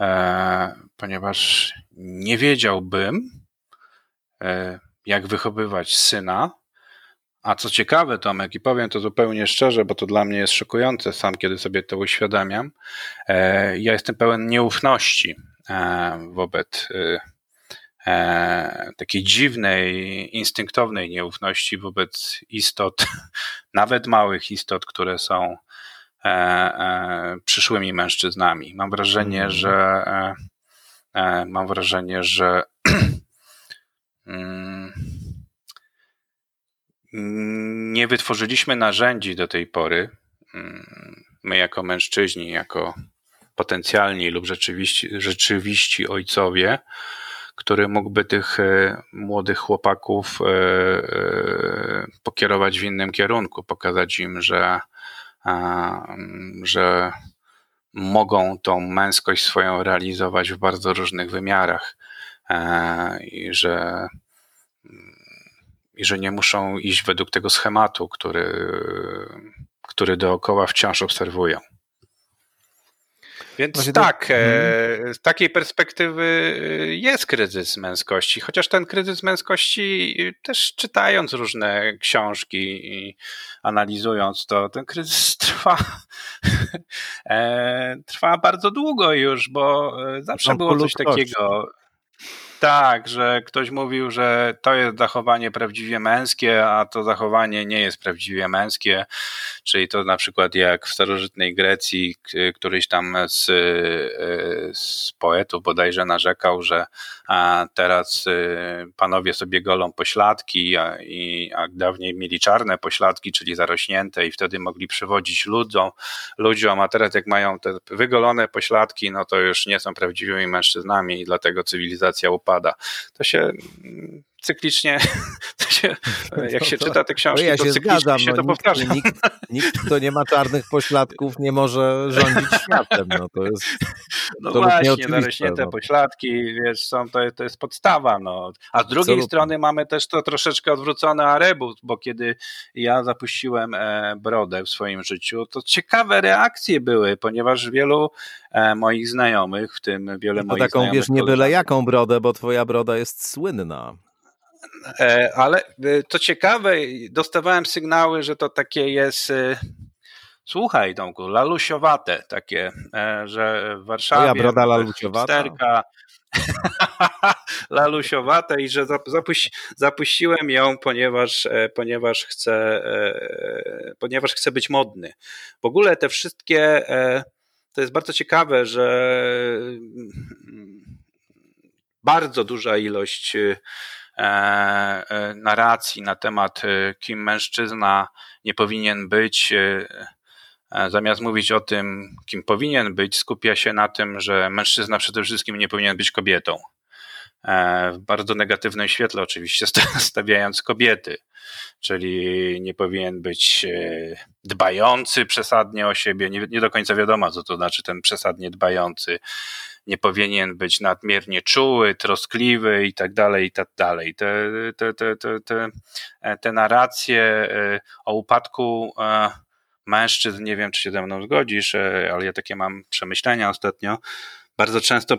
Speaker 3: e, ponieważ nie wiedziałbym, jak wychowywać syna. A co ciekawe, Tomek, i powiem to zupełnie szczerze, bo to dla mnie jest szokujące sam, kiedy sobie to uświadamiam. Ja jestem pełen nieufności wobec takiej dziwnej, instynktownej nieufności wobec istot, nawet małych istot, które są e, e, przyszłymi mężczyznami. Mam wrażenie, mm. że e, e, mam wrażenie, że mm, nie wytworzyliśmy narzędzi do tej pory, mm, my jako mężczyźni, jako potencjalni lub rzeczywiście, rzeczywiści ojcowie, który mógłby tych e, młodych chłopaków e, e, pokierować w innym kierunku, pokazać im, że, że mogą tą męskość swoją realizować w bardzo różnych wymiarach i że, i że nie muszą iść według tego schematu, który, który dookoła wciąż obserwują. Więc tak, to... Mhm. z takiej perspektywy e, jest kryzys męskości, chociaż ten kryzys męskości e, też czytając różne książki i analizując to, ten kryzys trwa, trwa bardzo długo już, bo zawsze było coś takiego. Tak, że ktoś mówił, że to jest zachowanie prawdziwie męskie, a to zachowanie nie jest prawdziwie męskie. Czyli to na przykład jak w starożytnej Grecji któryś tam z, z poetów bodajże narzekał, że teraz y, panowie sobie golą pośladki, a, i, a dawniej mieli czarne pośladki, czyli zarośnięte i wtedy mogli przywodzić ludziom, ludziom, a teraz jak mają te wygolone pośladki, no to już nie są prawdziwymi mężczyznami i dlatego cywilizacja upada. To się mm, cyklicznie, to się, jak się czyta te książki,
Speaker 2: no ja
Speaker 3: to
Speaker 2: się
Speaker 3: cyklicznie
Speaker 2: zgadzam,
Speaker 3: się
Speaker 2: no,
Speaker 3: to
Speaker 2: nikt,
Speaker 3: powtarza.
Speaker 2: Nikt, nikt, kto nie ma czarnych pośladków, nie może rządzić światem. No, to jest
Speaker 3: no to właśnie, narośnięte no. pośladki, wiesz, są, to, to jest podstawa. No. A z drugiej Absolutnie. strony mamy też to troszeczkę odwrócony arebus, bo kiedy ja zapuściłem e, brodę w swoim życiu, to ciekawe reakcje były, ponieważ wielu e, moich znajomych, w tym wiele no moich
Speaker 2: taką,
Speaker 3: znajomych...
Speaker 2: wiesz, nie byle jaką brodę, bo twoja broda jest słynna.
Speaker 3: E, ale to ciekawe, dostawałem sygnały, że to takie jest. E, słuchaj, Tomku, lalusiowate takie, e, że w Warszawie.
Speaker 2: Moja broda lalusiowata.
Speaker 3: lalusiowate i że zapuści, zapuściłem ją, ponieważ, ponieważ, chcę, ponieważ chcę być modny. W ogóle te wszystkie, to jest bardzo ciekawe, że mm, bardzo duża ilość E, e, narracji na temat, e, kim mężczyzna nie powinien być, zamiast mówić o tym, kim powinien być, skupia się na tym, że mężczyzna przede wszystkim nie powinien być kobietą. W bardzo negatywnym świetle, oczywiście, stawiając kobiety. Czyli nie powinien być dbający przesadnie o siebie. Nie, nie do końca wiadomo, co to znaczy ten przesadnie dbający nie powinien być nadmiernie czuły, troskliwy i tak dalej, i tak dalej. Te, te, te, te, te, te narracje e, o upadku e, mężczyzn, nie wiem, czy się ze mną zgodzisz, e, ale ja takie mam przemyślenia ostatnio, bardzo często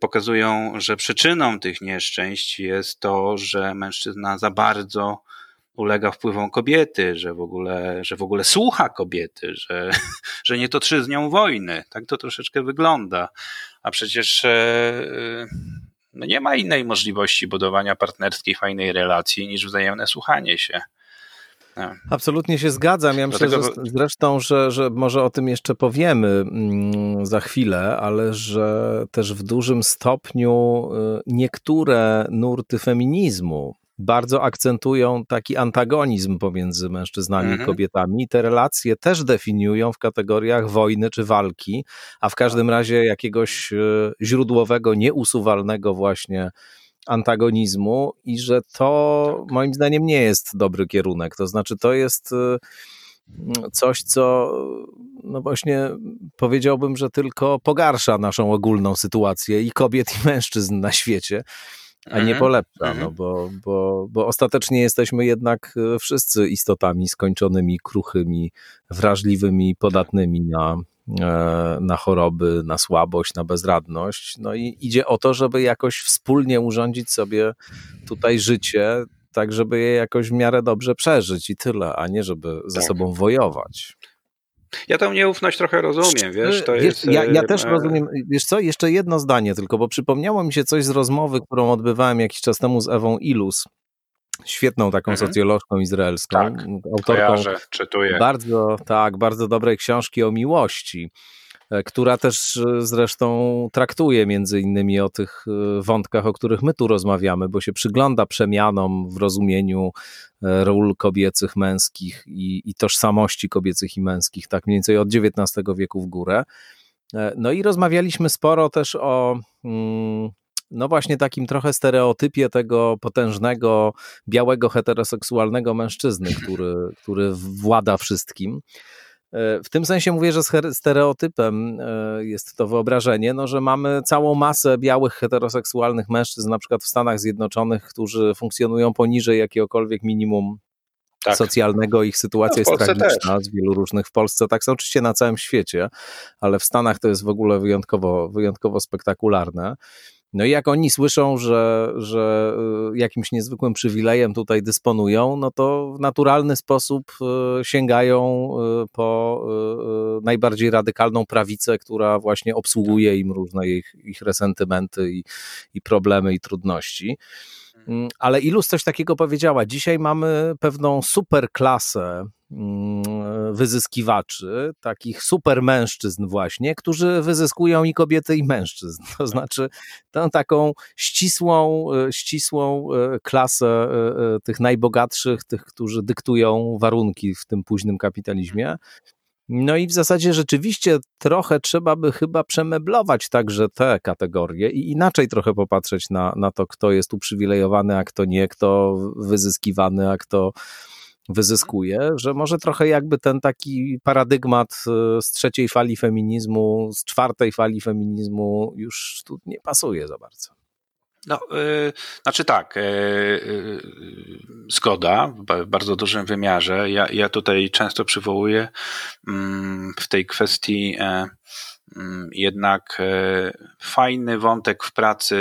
Speaker 3: pokazują, że przyczyną tych nieszczęść jest to, że mężczyzna za bardzo ulega wpływom kobiety, że w ogóle, że w ogóle słucha kobiety, że, że nie toczy z nią wojny. Tak to troszeczkę wygląda. A przecież e, no nie ma innej możliwości budowania partnerskiej, fajnej relacji niż wzajemne słuchanie się.
Speaker 2: Absolutnie się zgadzam. Ja myślę, Dlatego... że zresztą, że, że może o tym jeszcze powiemy mm, za chwilę, ale że też w dużym stopniu y, niektóre nurty feminizmu bardzo akcentują taki antagonizm pomiędzy mężczyznami mhm. i kobietami. Te relacje też definiują w kategoriach wojny czy walki, a w każdym razie jakiegoś e, źródłowego, nieusuwalnego właśnie antagonizmu i że to tak. moim zdaniem nie jest dobry kierunek. To znaczy, to jest e, coś, co no właśnie powiedziałbym, że tylko pogarsza naszą ogólną sytuację i kobiet, i mężczyzn na świecie a nie mhm. polepsza, no mhm. bo, bo, bo ostatecznie jesteśmy jednak e, wszyscy istotami skończonymi, kruchymi, wrażliwymi, podatnymi na, e, na choroby, na słabość, na bezradność. No i idzie o to, żeby jakoś wspólnie urządzić sobie tutaj życie, tak żeby je jakoś w miarę dobrze przeżyć i tyle, a nie żeby ze tak. sobą wojować.
Speaker 3: Ja tą nieufność trochę rozumiem, wiesz, to jest...
Speaker 2: Ja, ja też e, rozumiem, wiesz co, jeszcze jedno zdanie tylko, bo przypomniało mi się coś z rozmowy, którą odbywałem jakiś czas temu z Ewą Ilus, świetną taką mhm. socjolożką izraelską,
Speaker 3: tak, autorką kojarzę, czytuję.
Speaker 2: bardzo, tak, bardzo dobrej książki o miłości. E, która też e, zresztą traktuje między innymi o tych e, wątkach, o których my tu rozmawiamy, bo się przygląda przemianom w rozumieniu ról kobiecych, męskich i, i tożsamości kobiecych i męskich, tak mniej więcej od XIX wieku w górę. No i rozmawialiśmy sporo też o mm, no właśnie takim trochę stereotypie tego potężnego, białego, heteroseksualnego mężczyzny, który, który włada wszystkim. E, w tym sensie mówię, że stereotypem e, jest to wyobrażenie, no, że mamy całą masę białych heteroseksualnych mężczyzn, na przykład w Stanach Zjednoczonych, którzy funkcjonują poniżej jakiegokolwiek minimum tak. socjalnego. Ich sytuacja no, jest tragiczna też. z wielu różnych. W Polsce tak, oczywiście na całym świecie, ale w Stanach to jest w ogóle wyjątkowo, wyjątkowo spektakularne. No i jak oni słyszą, że, że y, jakimś niezwykłym przywilejem tutaj dysponują, no to w naturalny sposób y, sięgają y, po najbardziej radykalną prawicę, która właśnie obsługuje im różne ich, ich resentymenty i, i problemy i trudności. Mm, ale Ilus coś takiego powiedziała. Dzisiaj mamy pewną superklasę mm, wyzyskiwaczy, takich super mężczyzn właśnie, którzy wyzyskują i kobiety i mężczyzn. To znaczy tę taką ścisłą, e, ścisłą e, klasę e, tych najbogatszych, tych, którzy dyktują warunki w tym późnym kapitalizmie. No i w zasadzie rzeczywiście trochę trzeba by chyba przemeblować także te kategorie i inaczej trochę popatrzeć na, na to, kto jest uprzywilejowany, a kto nie, kto wyzyskiwany, a kto wyzyskuje, że może trochę jakby ten taki paradygmat e, z trzeciej fali feminizmu, z czwartej fali feminizmu już tu nie pasuje za bardzo.
Speaker 3: No, yy, znaczy tak, yy, yy, zgoda w bardzo dużym wymiarze. Ja, ja tutaj często przywołuję mm, w tej kwestii e, mm, jednak e, fajny wątek w pracy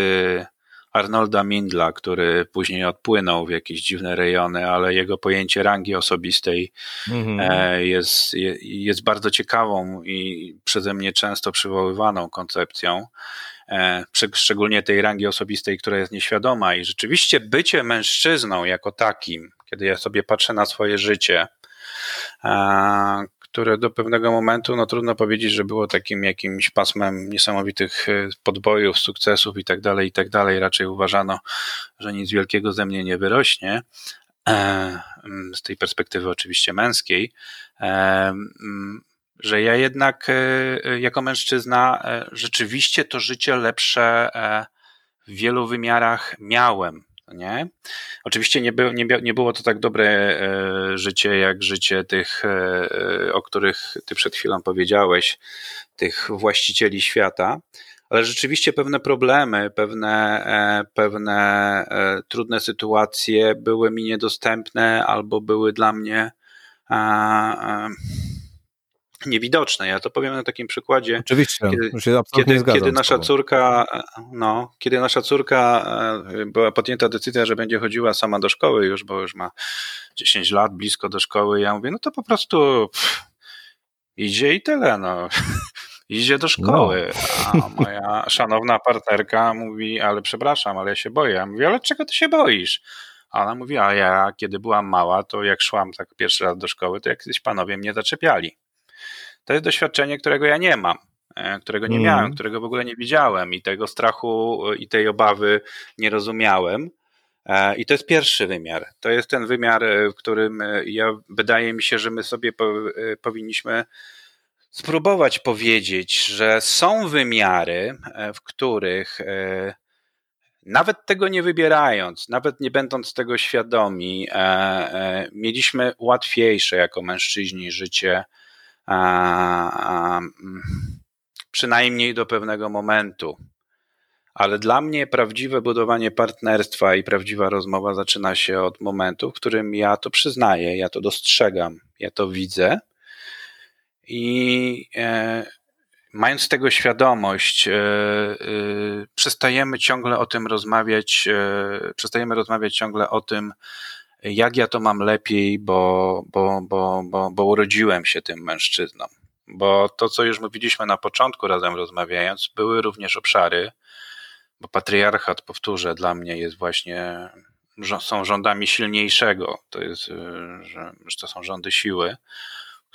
Speaker 3: Arnolda Mindla, który później odpłynął w jakieś dziwne rejony, ale jego pojęcie rangi osobistej mm-hmm. jest, jest bardzo ciekawą i przeze mnie często przywoływaną koncepcją. E, szczególnie tej rangi osobistej, która jest nieświadoma. I rzeczywiście bycie mężczyzną jako takim, kiedy ja sobie patrzę na swoje życie, które do pewnego momentu, no trudno powiedzieć, że było takim jakimś pasmem niesamowitych e, podbojów, sukcesów i tak dalej, i tak dalej. Raczej uważano, że nic wielkiego ze mnie nie wyrośnie. E, z tej perspektywy oczywiście męskiej że ja jednak e, e, jako mężczyzna e, rzeczywiście to życie lepsze w wielu wymiarach miałem. Nie? Oczywiście nie, by, nie, nie było to tak dobre życie, jak życie tych, o których ty przed chwilą powiedziałeś, tych właścicieli świata, ale rzeczywiście pewne problemy, pewne, pewne trudne sytuacje były mi niedostępne albo były dla mnie niewidoczne. Ja to powiem na takim przykładzie.
Speaker 2: Oczywiście,
Speaker 3: kiedy, się kiedy, kiedy nasza córka, no, kiedy nasza córka była podjęta decyzja, że będzie chodziła sama do szkoły już, bo już ma 10 lat, blisko do szkoły, ja mówię, no to po prostu pff, idzie i tyle, no. Idzie do szkoły, no. a moja szanowna partnerka mówi, ale przepraszam, ale ja się boję. Ja mówię, ale czego ty się boisz? A ona mówi, a ja kiedy byłam mała, to jak szłam tak pierwszy raz do szkoły, to jakieś panowie mnie zaczepiali. To jest doświadczenie, którego ja nie mam, e, którego nie mm. miałem, którego w ogóle nie widziałem i tego strachu e, i tej obawy nie rozumiałem. E, I to jest pierwszy wymiar. To jest ten wymiar, w którym ja, wydaje mi się, że my sobie powinniśmy spróbować powiedzieć, że są wymiary, w których nawet tego nie wybierając, nawet nie będąc tego świadomi, mieliśmy łatwiejsze jako mężczyźni życie, przynajmniej do pewnego momentu. Ale dla mnie prawdziwe budowanie partnerstwa i prawdziwa rozmowa zaczyna się od momentu, w którym ja to przyznaję, ja to dostrzegam, ja to widzę i e, mając tego świadomość, e, e, przestajemy ciągle o tym rozmawiać, e, przestajemy rozmawiać ciągle o tym, jak ja to mam lepiej, bo, bo, bo, bo, bo urodziłem się tym mężczyzną. Bo to, co już mówiliśmy na początku razem rozmawiając, były również obszary, bo patriarchat, powtórzę, dla mnie jest właśnie, są rządami silniejszego. To jest, że, że to są rządy siły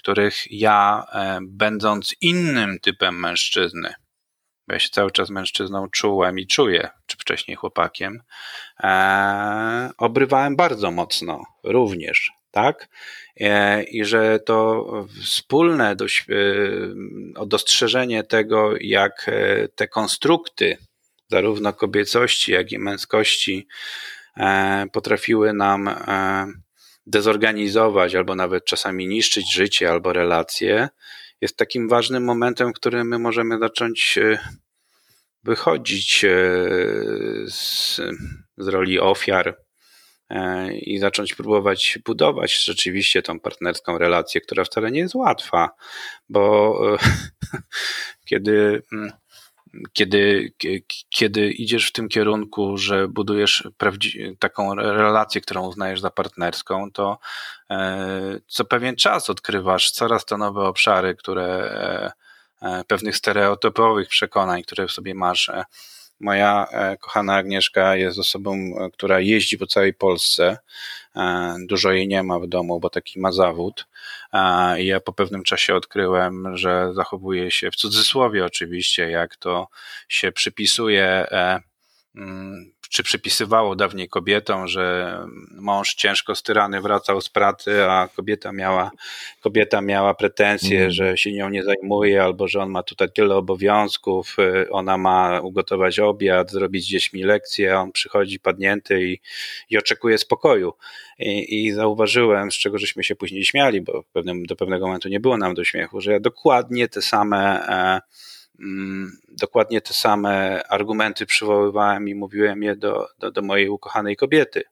Speaker 3: których ja, e, będąc innym typem mężczyzny, bo ja się cały czas mężczyzną czułem i czuję, czy wcześniej chłopakiem, e, obrywałem bardzo mocno również, tak? E, I że to wspólne dość, e, dostrzeżenie tego, jak e, te konstrukty, zarówno kobiecości, jak i męskości, e, potrafiły nam dezorganizować albo nawet czasami niszczyć życie albo relacje, jest takim ważnym momentem, w którym my możemy zacząć e, wychodzić e, z, z roli ofiar e, i zacząć próbować budować rzeczywiście tą partnerską relację, która wcale nie jest łatwa, bo kiedy mm, kiedy, kiedy idziesz w tym kierunku, że budujesz taką relację, którą uznajesz za partnerską, to e, co pewien czas odkrywasz coraz to nowe obszary, które e, e, pewnych stereotypowych przekonań, które w sobie masz. Moja kochana Agnieszka jest osobą, która jeździ po całej Polsce. Dużo jej nie ma w domu, bo taki ma zawód. I ja po pewnym czasie odkryłem, że zachowuje się w cudzysłowie oczywiście, jak to się przypisuje e, mm, czy przypisywało dawniej kobietom, że mąż ciężko styrany wracał z pracy, a kobieta miała, kobieta miała pretensje, mm. że się nią nie zajmuje, albo że on ma tutaj tyle obowiązków, y, ona ma ugotować obiad, zrobić gdzieś mi lekcję, a on przychodzi padnięty i, i oczekuje spokoju. I, I zauważyłem, z czego żeśmy się później śmiali, bo pewnym, do pewnego momentu nie było nam do śmiechu, że ja dokładnie te same e, dokładnie te same argumenty przywoływałem i mówiłem je do, do, do mojej ukochanej kobiety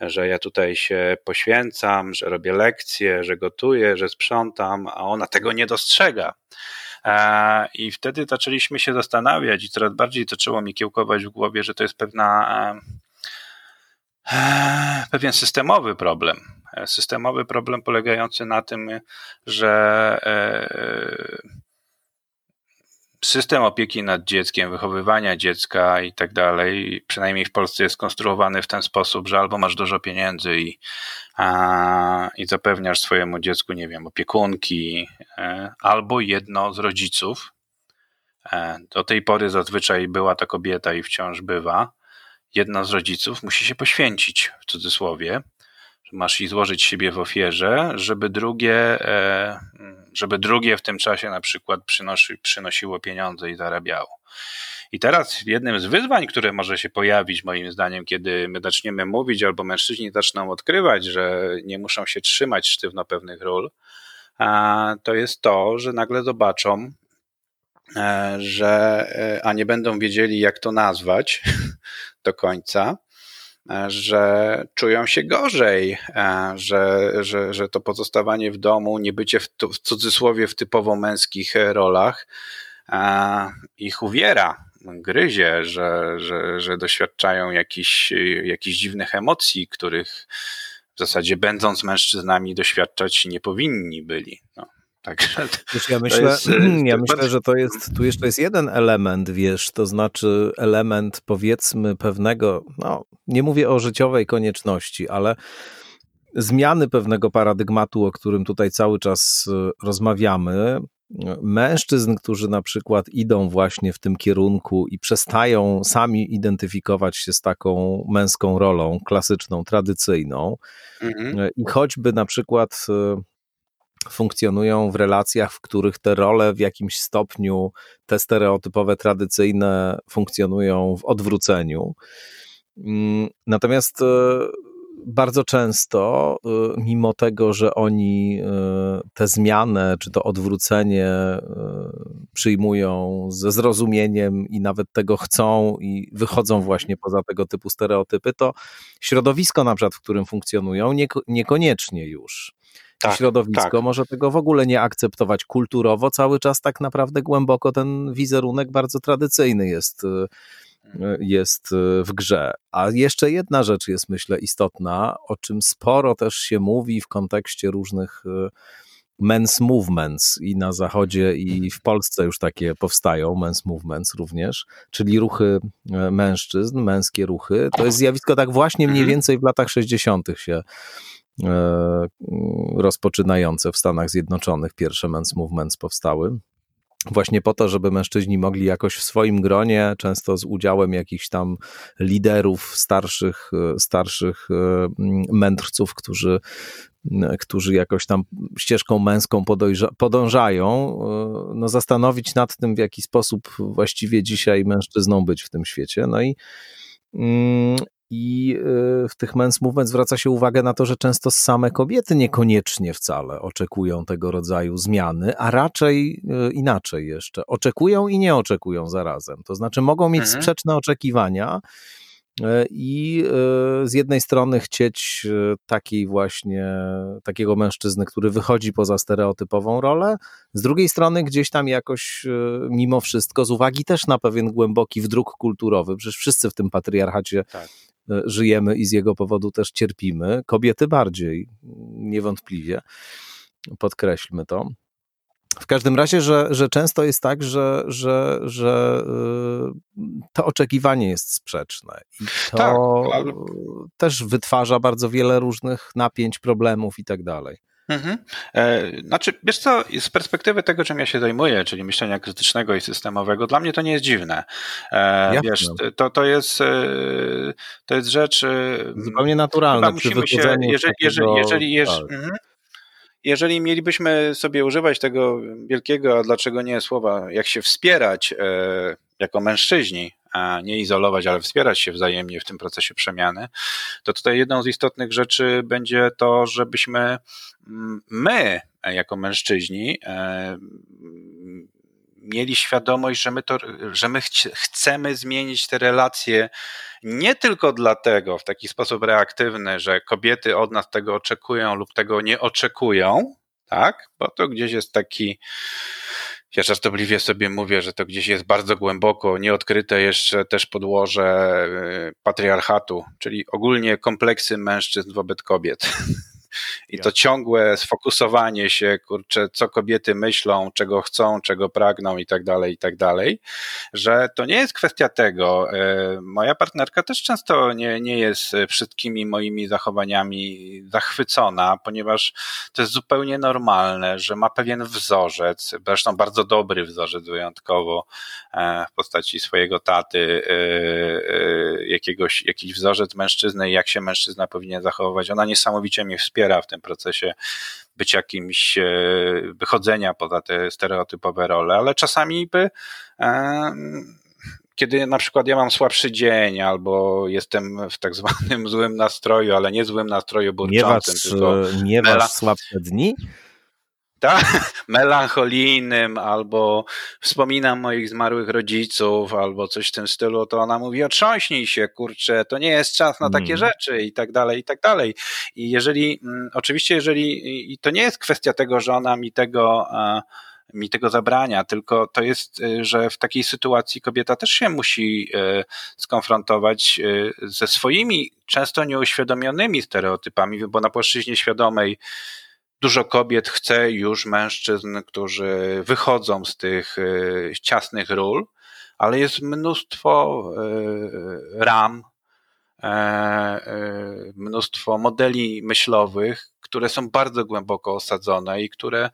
Speaker 3: że ja tutaj się poświęcam, że robię lekcje, że gotuję, że sprzątam, a ona tego nie dostrzega. E, I wtedy zaczęliśmy się zastanawiać, i coraz bardziej zaczęło mi kiełkować w głowie, że to jest pewna, e, pewien systemowy problem. Systemowy problem polegający na tym, że e, system opieki nad dzieckiem, wychowywania dziecka i tak dalej, przynajmniej w Polsce jest skonstruowany w ten sposób, że albo masz dużo pieniędzy i, a, i zapewniasz swojemu dziecku, nie wiem, opiekunki, e, albo jedno z rodziców. E, do tej pory zazwyczaj była ta kobieta i wciąż bywa. Jedna z rodziców musi się poświęcić, w cudzysłowie, masz i złożyć siebie w ofierze, żeby drugie, e, żeby drugie w tym czasie na przykład przynosi, przynosiło pieniądze i zarabiało. I teraz jednym z wyzwań, które może się pojawić, moim zdaniem, kiedy my zaczniemy mówić, albo mężczyźni zaczną odkrywać, że nie muszą się trzymać sztywno pewnych ról, to jest to, że nagle zobaczą, e, że e, a nie będą wiedzieli, jak to nazwać do końca, że czują się gorzej, że, że, że to pozostawanie w domu, nie bycie w, w cudzysłowie w typowo męskich rolach ich uwiera, gryzie, że, że, że doświadczają jakichś, jakichś dziwnych emocji, których w zasadzie będąc mężczyznami doświadczać nie powinni byli. No.
Speaker 2: Także wiesz, ja myślę, jest, ja myślę, że to jest, tu jeszcze jest jeden element, wiesz, to znaczy element powiedzmy pewnego, no nie mówię o życiowej konieczności, ale zmiany pewnego paradygmatu, o którym tutaj cały czas e, rozmawiamy, mężczyzn, którzy na przykład idą właśnie w tym kierunku i przestają sami identyfikować się z taką męską rolą, klasyczną, tradycyjną, mhm. i choćby na przykład e, funkcjonują w relacjach, w których te role w jakimś stopniu, te stereotypowe, tradycyjne funkcjonują w odwróceniu. Mm, natomiast e, bardzo często, y, mimo tego, że oni y, tę zmianę czy to odwrócenie przyjmują ze zrozumieniem i nawet tego chcą i wychodzą właśnie poza tego typu stereotypy, to środowisko na przykład, w którym funkcjonują, niekoniecznie już. Tak, środowisko tak. może tego w ogóle nie akceptować kulturowo, cały czas tak naprawdę głęboko ten wizerunek bardzo tradycyjny jest jest e, w grze. A jeszcze jedna rzecz jest, myślę, istotna, o czym sporo też się mówi w kontekście różnych men's movements i na zachodzie i w Polsce już takie powstają, men's movements również, czyli ruchy e, mężczyzn, męskie ruchy. To jest zjawisko tak właśnie mniej mhm. więcej w latach 60. się rozpoczynające w Stanach Zjednoczonych. Pierwsze men's movements powstały właśnie po to, żeby mężczyźni mogli jakoś w swoim gronie, często z udziałem jakichś tam liderów, starszych, starszych e, mędrców, którzy, którzy jakoś tam ścieżką męską podążają, e, no zastanowić nad tym, w jaki sposób właściwie dzisiaj mężczyzną być w tym świecie. No i mm, i y, w tych men's movement zwraca się uwagę na to, że często same kobiety niekoniecznie wcale oczekują tego rodzaju zmiany, a raczej y, inaczej jeszcze. Oczekują i nie oczekują zarazem. To znaczy mogą mieć mhm. sprzeczne oczekiwania, y, i z jednej strony chcieć takiej właśnie, takiego mężczyzny, który wychodzi poza stereotypową rolę, z drugiej strony gdzieś tam jakoś mimo wszystko, z uwagi też na pewien głęboki wdruk kulturowy, przecież wszyscy w tym patriarchacie tak. E, żyjemy i z jego powodu też cierpimy. Kobiety bardziej, niewątpliwie. Podkreślmy to. W każdym razie, że, że często jest tak, że, że, że e, to oczekiwanie jest sprzeczne i to tak, ale... też wytwarza bardzo wiele różnych napięć, problemów i tak dalej. Mhm.
Speaker 3: E, znaczy, wiesz co, z perspektywy tego, czym ja się zajmuję, czyli myślenia krytycznego i systemowego, dla mnie to nie jest dziwne. E, wiesz, to, to, jest, e, to jest rzecz...
Speaker 2: Zupełnie naturalna.
Speaker 3: Musimy się, jeżeli, jeżeli, jeżeli, jeżeli, tak. mhm. jeżeli mielibyśmy sobie używać tego wielkiego, a dlaczego nie słowa, jak się wspierać jako mężczyźni, nie izolować, ale wspierać się wzajemnie w tym procesie przemiany, to tutaj jedną z istotnych rzeczy będzie to, żebyśmy mm, my, jako mężczyźni, e, mieli świadomość, że my, to, że my chcemy zmienić te relacje nie tylko dlatego w taki sposób reaktywny, że kobiety od nas tego oczekują lub tego nie oczekują, tak? Bo to gdzieś jest taki ja żartobliwie sobie mówię, że to gdzieś jest bardzo głęboko, nieodkryte jeszcze też podłoże y, patriarchatu, czyli ogólnie kompleksy mężczyzn wobec kobiet. I to ciągłe sfokusowanie się, kurczę, co kobiety myślą, czego chcą, czego pragną i tak dalej, i tak dalej, że to nie jest kwestia tego. E, moja partnerka też często nie, nie jest wszystkimi moimi zachowaniami zachwycona, ponieważ to jest zupełnie normalne, że ma pewien wzorzec, zresztą bardzo dobry wzorzec wyjątkowo e, w postaci swojego taty, e, jakiegoś, jakiś wzorzec mężczyzny jak się mężczyzna powinien zachowywać. Ona niesamowicie mnie wspiera w tym procesie być jakimś e, wychodzenia poza te stereotypowe role, ale czasami by kiedy na przykład ja mam słabszy dzień, albo jestem w tak zwanym złym nastroju, ale nie złym nastroju burczącym,
Speaker 2: nie tylko nie masz słabsze dni?
Speaker 3: Tak, melancholijnym, albo wspominam moich zmarłych rodziców, albo coś w tym stylu, to ona mówi, otrząśnij się, kurczę, to nie jest czas na takie mm. rzeczy i tak dalej, i tak dalej. I jeżeli, mm, oczywiście, jeżeli, i to nie jest kwestia tego, że ona mi tego, mi tego zabrania, tylko to jest, y, że w takiej sytuacji kobieta też się musi y, skonfrontować ze swoimi, często nieuświadomionymi stereotypami, bo na płaszczyźnie świadomej Dużo kobiet chce już mężczyzn, którzy wychodzą z tych e, ciasnych ról, ale jest mnóstwo e, ram, e, mnóstwo modeli myślowych, które są bardzo głęboko osadzone i które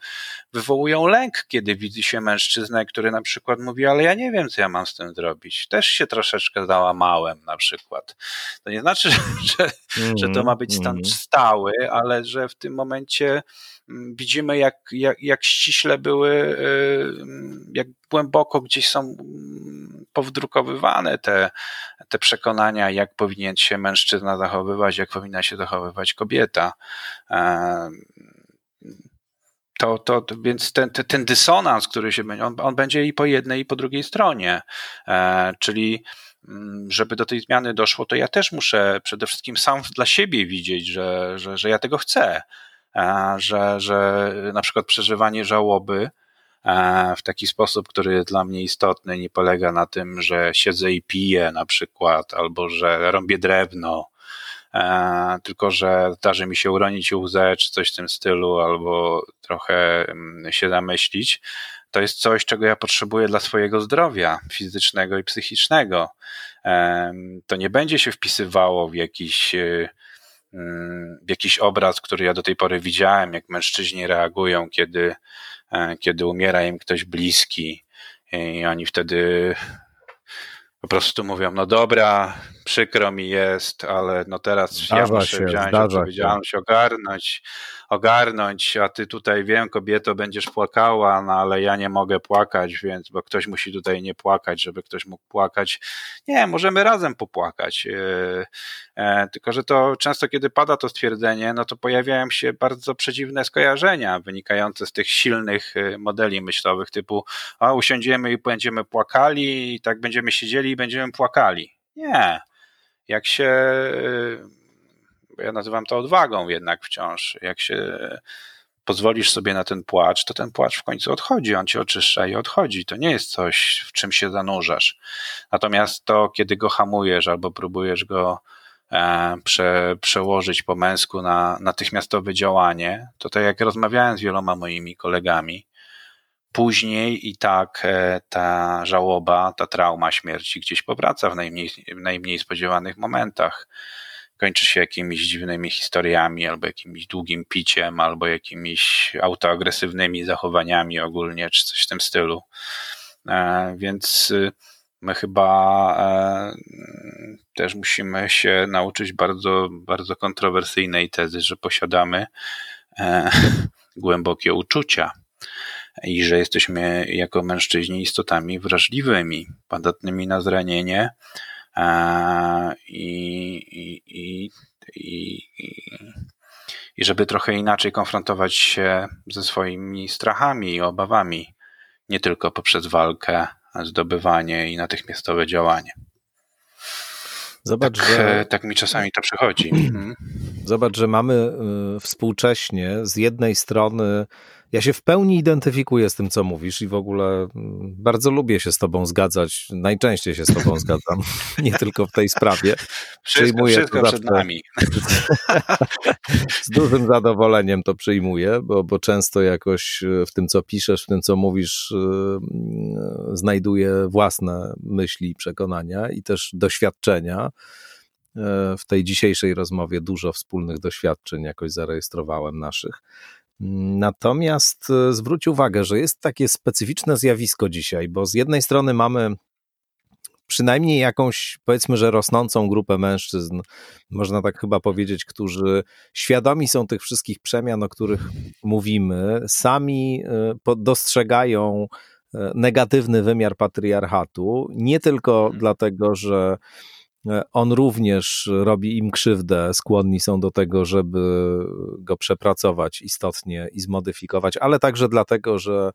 Speaker 3: wywołują lęk, kiedy widzi się mężczyznę, który na przykład mówi, ale ja nie wiem, co ja mam z tym zrobić. Też się troszeczkę załamałem na przykład. To nie znaczy, że, mm, że to ma być stan mm. stały, ale że w tym momencie mm, widzimy, jak, jak, jak ściśle były, y, jak głęboko gdzieś są mm, powdrukowywane te, te przekonania, jak powinien się mężczyzna zachowywać, jak powinna się zachowywać kobieta. To, to, to więc ten, ten dysonans, który się będzie, on, on będzie i po jednej, i po drugiej stronie. E, czyli mm, żeby do tej zmiany doszło, to ja też muszę przede wszystkim sam dla siebie widzieć, że, że, że ja tego chcę. E, że, że na przykład przeżywanie żałoby w taki sposób, który jest dla mnie istotny, nie polega na tym, że siedzę i piję na przykład, albo że rąbię drewno, E, tylko że zdarzy mi się uronić łzę, czy coś w tym stylu, albo trochę mm, się zamyślić, to jest coś, czego ja potrzebuję dla swojego zdrowia fizycznego i psychicznego. E, to nie będzie się wpisywało w jakiś e, mm, w jakiś obraz, który ja do tej pory widziałem, jak mężczyźni reagują, kiedy, kiedy umiera im ktoś bliski. I oni wtedy po prostu mówią, no dobra, przykro mi jest, ale no teraz zdarza ja muszę się, wziąć odpowiedzialność, ogarnąć, ogarnąć, a ty tutaj wiem, kobieto, będziesz płakała, no ale ja nie mogę płakać, więc, bo ktoś musi tutaj nie płakać, żeby ktoś mógł płakać. Nie, możemy razem popłakać. E, e, tylko, że to często, kiedy pada to stwierdzenie, no to pojawiają się bardzo przedziwne skojarzenia wynikające z tych silnych e, modeli myślowych, typu, a usiądziemy i będziemy płakali, i tak będziemy siedzieli i będziemy płakali. Nie. Jak się ja nazywam to odwagą jednak wciąż. Jak się pozwolisz sobie na ten płacz, to ten płacz w końcu odchodzi, on cię oczyszcza i odchodzi. To nie jest coś, w czym się zanurzasz. Natomiast to, kiedy go hamujesz albo próbujesz go e, prze, przełożyć po męsku na natychmiastowe działanie, to tak jak rozmawiałem z wieloma moimi kolegami, później i tak e, ta żałoba, ta trauma śmierci gdzieś powraca w najmniej, w najmniej spodziewanych momentach kończy się jakimiś dziwnymi historiami, albo jakimś długim piciem, albo jakimiś autoagresywnymi zachowaniami ogólnie, czy coś w tym stylu. E, więc y, my chyba e, też musimy się nauczyć bardzo, bardzo kontrowersyjnej tezy, że posiadamy e, głębokie uczucia i że jesteśmy jako mężczyźni istotami wrażliwymi, podatnymi na zranienie, i, i, i, i, i żeby trochę inaczej konfrontować się ze swoimi strachami i obawami, nie tylko poprzez walkę, zdobywanie i natychmiastowe działanie. Zobacz, tak, że... tak mi czasami to przychodzi. Mhm.
Speaker 2: Zobacz, że mamy y, współcześnie z jednej strony ja się w pełni identyfikuję z tym, co mówisz i w ogóle mm, bardzo lubię się z tobą zgadzać. Najczęściej się z tobą zgadzam, nie tylko w tej sprawie.
Speaker 3: Wszystko, wszystko to przed nami.
Speaker 2: z dużym zadowoleniem to przyjmuję, bo, bo często jakoś e, w tym, co piszesz, w tym, co mówisz, yy, znajduję własne myśli przekonania i też doświadczenia e, w tej dzisiejszej rozmowie dużo wspólnych doświadczeń jakoś zarejestrowałem naszych. Natomiast e, zwróć uwagę, że jest takie specyficzne zjawisko dzisiaj, bo z jednej strony mamy przynajmniej jakąś, powiedzmy, że rosnącą grupę mężczyzn, można tak chyba powiedzieć, którzy świadomi są tych wszystkich przemian, o których mówimy, sami e, dostrzegają negatywny wymiar patriarchatu, nie tylko hmm. dlatego, że on również robi im krzywdę, skłonni są do tego, żeby go przepracować istotnie i zmodyfikować, ale także dlatego, że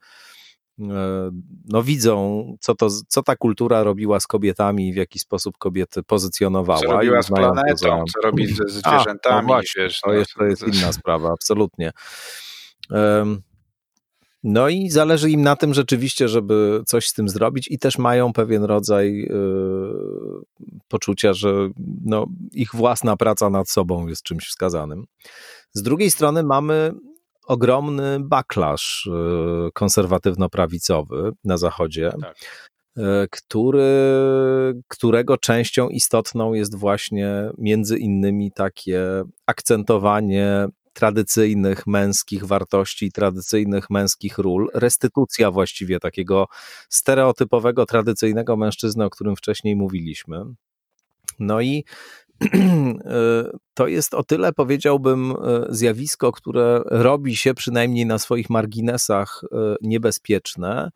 Speaker 2: E, no widzą, co, to, co ta kultura robiła z kobietami i w jaki sposób kobiety pozycjonowała. Co
Speaker 3: robiła z planetą, za... co robi ze zwierzętami. A, no
Speaker 2: właśnie, wiesz, to, no, jest, to jest inna sprawa, absolutnie. No i zależy im na tym rzeczywiście, żeby coś z tym zrobić i też mają pewien rodzaj yy, poczucia, że no, ich własna praca nad sobą jest czymś wskazanym. Z drugiej strony mamy ogromny backlash y, konserwatywno-prawicowy na Zachodzie, tak. Y, który, którego częścią istotną jest właśnie między innymi takie akcentowanie tradycyjnych męskich wartości, tradycyjnych męskich ról, restytucja właściwie takiego stereotypowego, tradycyjnego mężczyzny, o którym wcześniej mówiliśmy. No i to jest o tyle, powiedziałbym, e, zjawisko, które robi się przynajmniej na swoich marginesach e, niebezpieczne.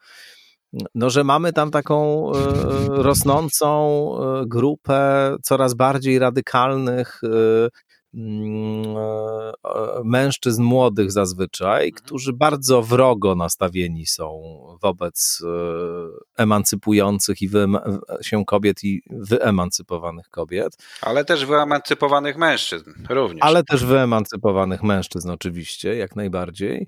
Speaker 2: No, że mamy tam taką rosnącą grupę coraz bardziej radykalnych mężczyzn młodych zazwyczaj, mhm. którzy bardzo wrogo nastawieni są wobec e, emancypujących i się kobiet i wyemancypowanych kobiet.
Speaker 3: Ale też wyemancypowanych mężczyzn również.
Speaker 2: Ale też wyemancypowanych mężczyzn oczywiście, jak najbardziej.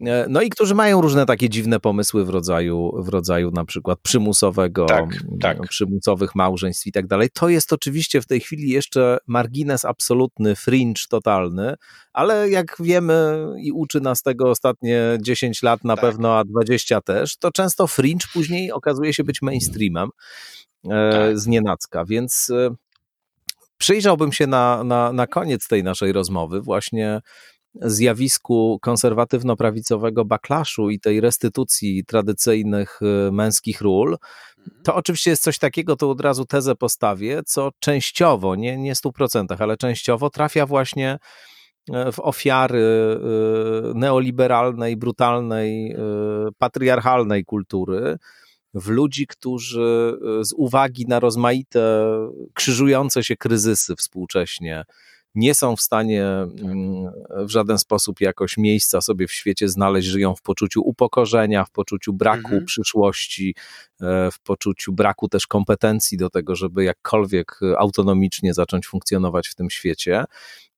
Speaker 2: E, no i którzy mają różne takie dziwne pomysły w rodzaju, w rodzaju na przykład przymusowego, tak, tak. przymusowych małżeństw i tak dalej. To jest oczywiście w tej chwili jeszcze margines absolutny, fringe totalny, ale jak wiemy i uczy nas tego ostatnie 10 lat na tak. pewno, a 20 też, to często fringe później okazuje się być mainstreamem e, tak. z nienacka, więc e, przyjrzałbym się na, na, na koniec tej naszej rozmowy właśnie zjawisku konserwatywno-prawicowego backlashu i tej restytucji tradycyjnych y, męskich ról, to mhm. oczywiście jest coś takiego, to od razu tezę postawię, co częściowo, nie, nie 100%, ale częściowo trafia właśnie e, w ofiary y, neoliberalnej, brutalnej, y, patriarchalnej kultury, w ludzi, którzy z uwagi na rozmaite, krzyżujące się kryzysy współcześnie, nie są w stanie mm, w żaden sposób jakoś miejsca sobie w świecie znaleźć, żyją w poczuciu upokorzenia, w poczuciu braku mhm. przyszłości, e, w poczuciu braku też kompetencji do tego, żeby jakkolwiek autonomicznie zacząć funkcjonować w tym świecie.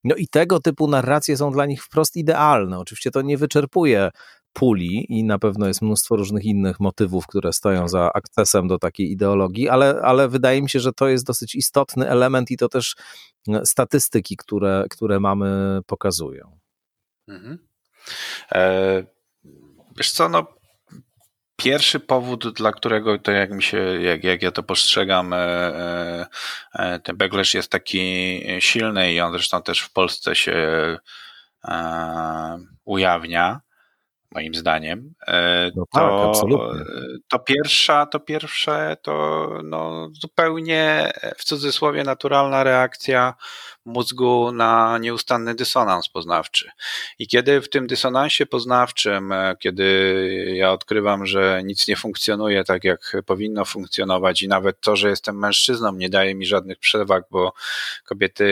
Speaker 2: No i tego typu narracje są dla nich wprost idealne. Oczywiście to nie wyczerpuje puli i na pewno jest mnóstwo różnych innych motywów, które stoją za akcesem do takiej ideologii, ale, ale wydaje mi się, że to jest dosyć istotny element i to też e, statystyki, które, które mamy, pokazują. Mhm.
Speaker 3: E, wiesz co, no pierwszy powód, dla którego to jak mi się, jak, jak ja to postrzegam, e, e, ten backlash jest taki silny i on zresztą też w Polsce się ujawnia, moim zdaniem.
Speaker 2: E, no tak, to, absolutnie.
Speaker 3: to pierwsza, to pierwsze to no, zupełnie w cudzysłowie naturalna reakcja mózgu na nieustanny dysonans poznawczy. I kiedy w tym dysonansie poznawczym, e, kiedy ja odkrywam, że nic nie funkcjonuje tak, jak powinno funkcjonować, i nawet to, że jestem mężczyzną, nie daje mi żadnych przewag, bo kobiety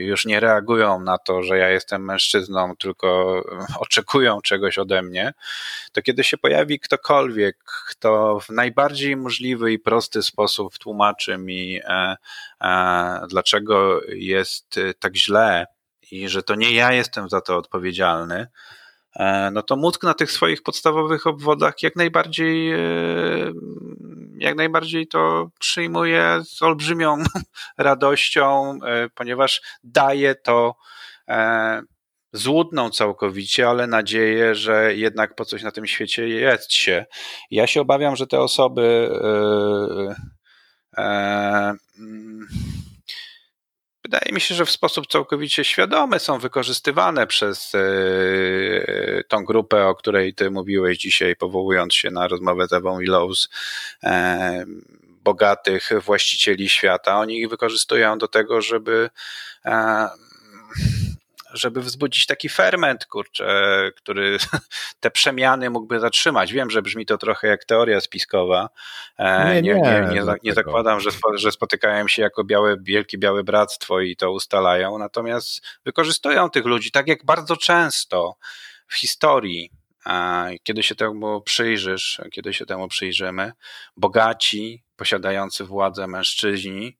Speaker 3: już nie reagują na to, że ja jestem mężczyzną, tylko oczekują czegoś ode mnie, to kiedy się pojawi ktokolwiek, kto w najbardziej możliwy i prosty sposób tłumaczy mi, e, e, dlaczego jest tak źle i że to nie ja jestem za to odpowiedzialny, e, no to mózg na tych swoich podstawowych obwodach jak najbardziej, jak najbardziej to przyjmuje z olbrzymią radością, ponieważ daje to złudną całkowicie, ale nadzieję, że jednak po coś na tym świecie jest się. Ja się obawiam, że te osoby yy, yy, wydaje mi się, że w sposób całkowicie świadomy są wykorzystywane przez yy, tą grupę, o której ty mówiłeś dzisiaj, powołując się na rozmowę z Ewą Willows, bogatych właścicieli świata. Oni ich wykorzystują do tego, żeby żeby wzbudzić taki ferment, kurczę, który te przemiany mógłby zatrzymać. Wiem, że brzmi to trochę jak teoria spiskowa.
Speaker 2: Nie, nie,
Speaker 3: nie, nie, nie zakładam, że, że spotykają się jako białe, wielkie białe bractwo i to ustalają, natomiast wykorzystują tych ludzi, tak jak bardzo często w historii kiedy się temu przyjrzysz, kiedy się temu przyjrzymy, bogaci, posiadający władzę mężczyźni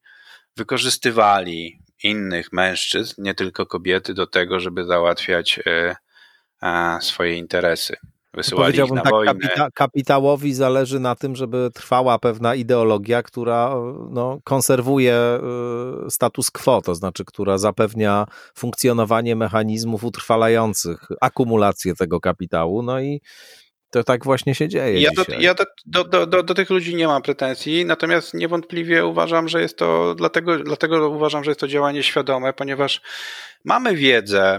Speaker 3: wykorzystywali innych mężczyzn, nie tylko kobiety, do tego, żeby załatwiać e, swoje interesy. Wysyłali ich na tak, wojnę. Kapita
Speaker 2: kapitałowi zależy na tym, żeby trwała pewna ideologia, która no, konserwuje y, status quo, to znaczy, która zapewnia funkcjonowanie mechanizmów utrwalających akumulację tego kapitału. No i to tak właśnie się dzieje.
Speaker 3: Ja, do, ja do, do, do, do, tych ludzi nie mam pretensji, natomiast niewątpliwie uważam, że jest to, dlatego, dlatego uważam, że jest to działanie świadome, ponieważ mamy wiedzę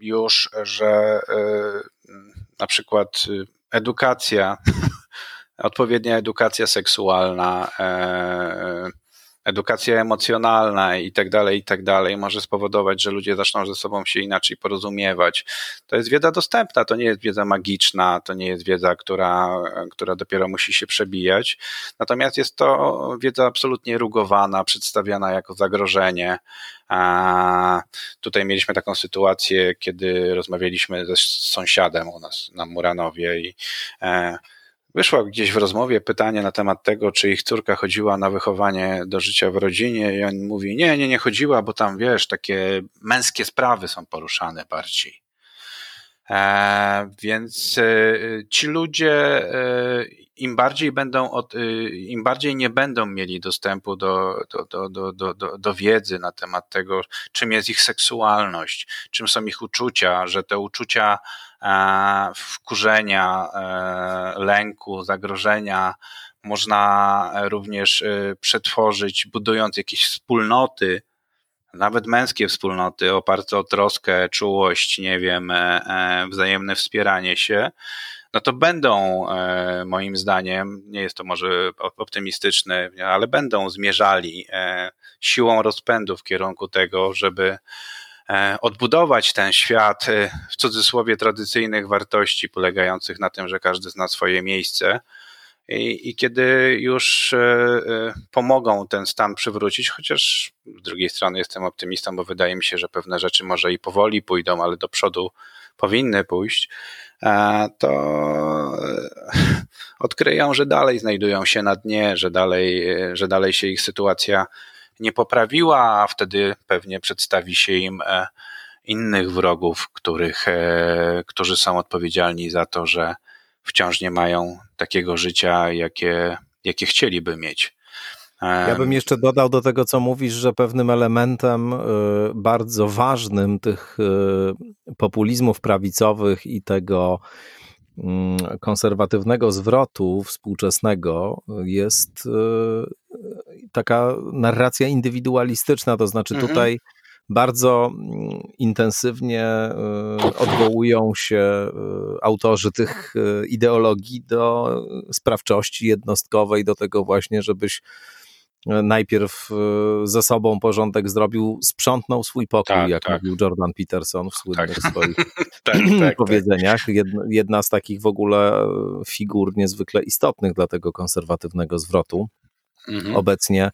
Speaker 3: już, że na przykład edukacja, odpowiednia edukacja seksualna, edukacja emocjonalna i tak dalej, i tak dalej, może spowodować, że ludzie zaczną ze sobą się inaczej porozumiewać. To jest wiedza dostępna, to nie jest wiedza magiczna, to nie jest wiedza, która, która dopiero musi się przebijać. Natomiast jest to wiedza absolutnie rugowana, przedstawiana jako zagrożenie. A tutaj mieliśmy taką sytuację, kiedy rozmawialiśmy ze sąsiadem u nas na Muranowie i e, Wyszło gdzieś w rozmowie pytanie na temat tego, czy ich córka chodziła na wychowanie do życia w rodzinie i on mówi, nie, nie, nie chodziła, bo tam, wiesz, takie męskie sprawy są poruszane bardziej. E, więc e, ci ludzie e, im bardziej będą od, e, im bardziej nie będą mieli dostępu do, do, do, do, do, do wiedzy na temat tego, czym jest ich seksualność, czym są ich uczucia, że te uczucia wkurzenia, e, lęku, zagrożenia. Można również e, przetworzyć, budując jakieś wspólnoty, nawet męskie wspólnoty oparte o troskę, czułość, nie wiem, wzajemne wspieranie się, no to będą, moim zdaniem, nie jest to może optymistyczne, ale będą zmierzali siłą rozpędu w kierunku tego, żeby E, odbudować ten świat e, w cudzysłowie tradycyjnych wartości, polegających na tym, że każdy zna swoje miejsce. I, I, kiedy już e, pomogą ten stan przywrócić, chociaż z drugiej strony jestem optymistą, bo wydaje mi się, że pewne rzeczy może i powoli pójdą, ale do przodu powinny pójść, to odkryją, że dalej znajdują się na dnie, że dalej, że dalej się ich sytuacja nie poprawiła, a wtedy pewnie przedstawi się im e, innych wrogów, których, e, którzy są odpowiedzialni za to, że wciąż nie mają takiego życia, jakie, jakie chcieliby mieć.
Speaker 2: Ja bym jeszcze dodał do tego, co mówisz, że pewnym elementem e, bardzo ważnym tych populizmów prawicowych i tego mm, konserwatywnego zwrotu współczesnego jest taka narracja indywidualistyczna, to znaczy mhm. tutaj bardzo mm, intensywnie y, odwołują się y, autorzy tych y, ideologii do sprawczości jednostkowej, do tego właśnie, żebyś najpierw ze sobą porządek zrobił, sprzątnął swój pokój, tak, jak tak. mówił Jordan Peterson w słynnych tak. swoich tak, tak, powiedzeniach. Jedna, jedna z takich w ogóle figur niezwykle istotnych dla tego konserwatywnego zwrotu. Mhm. Obecnie,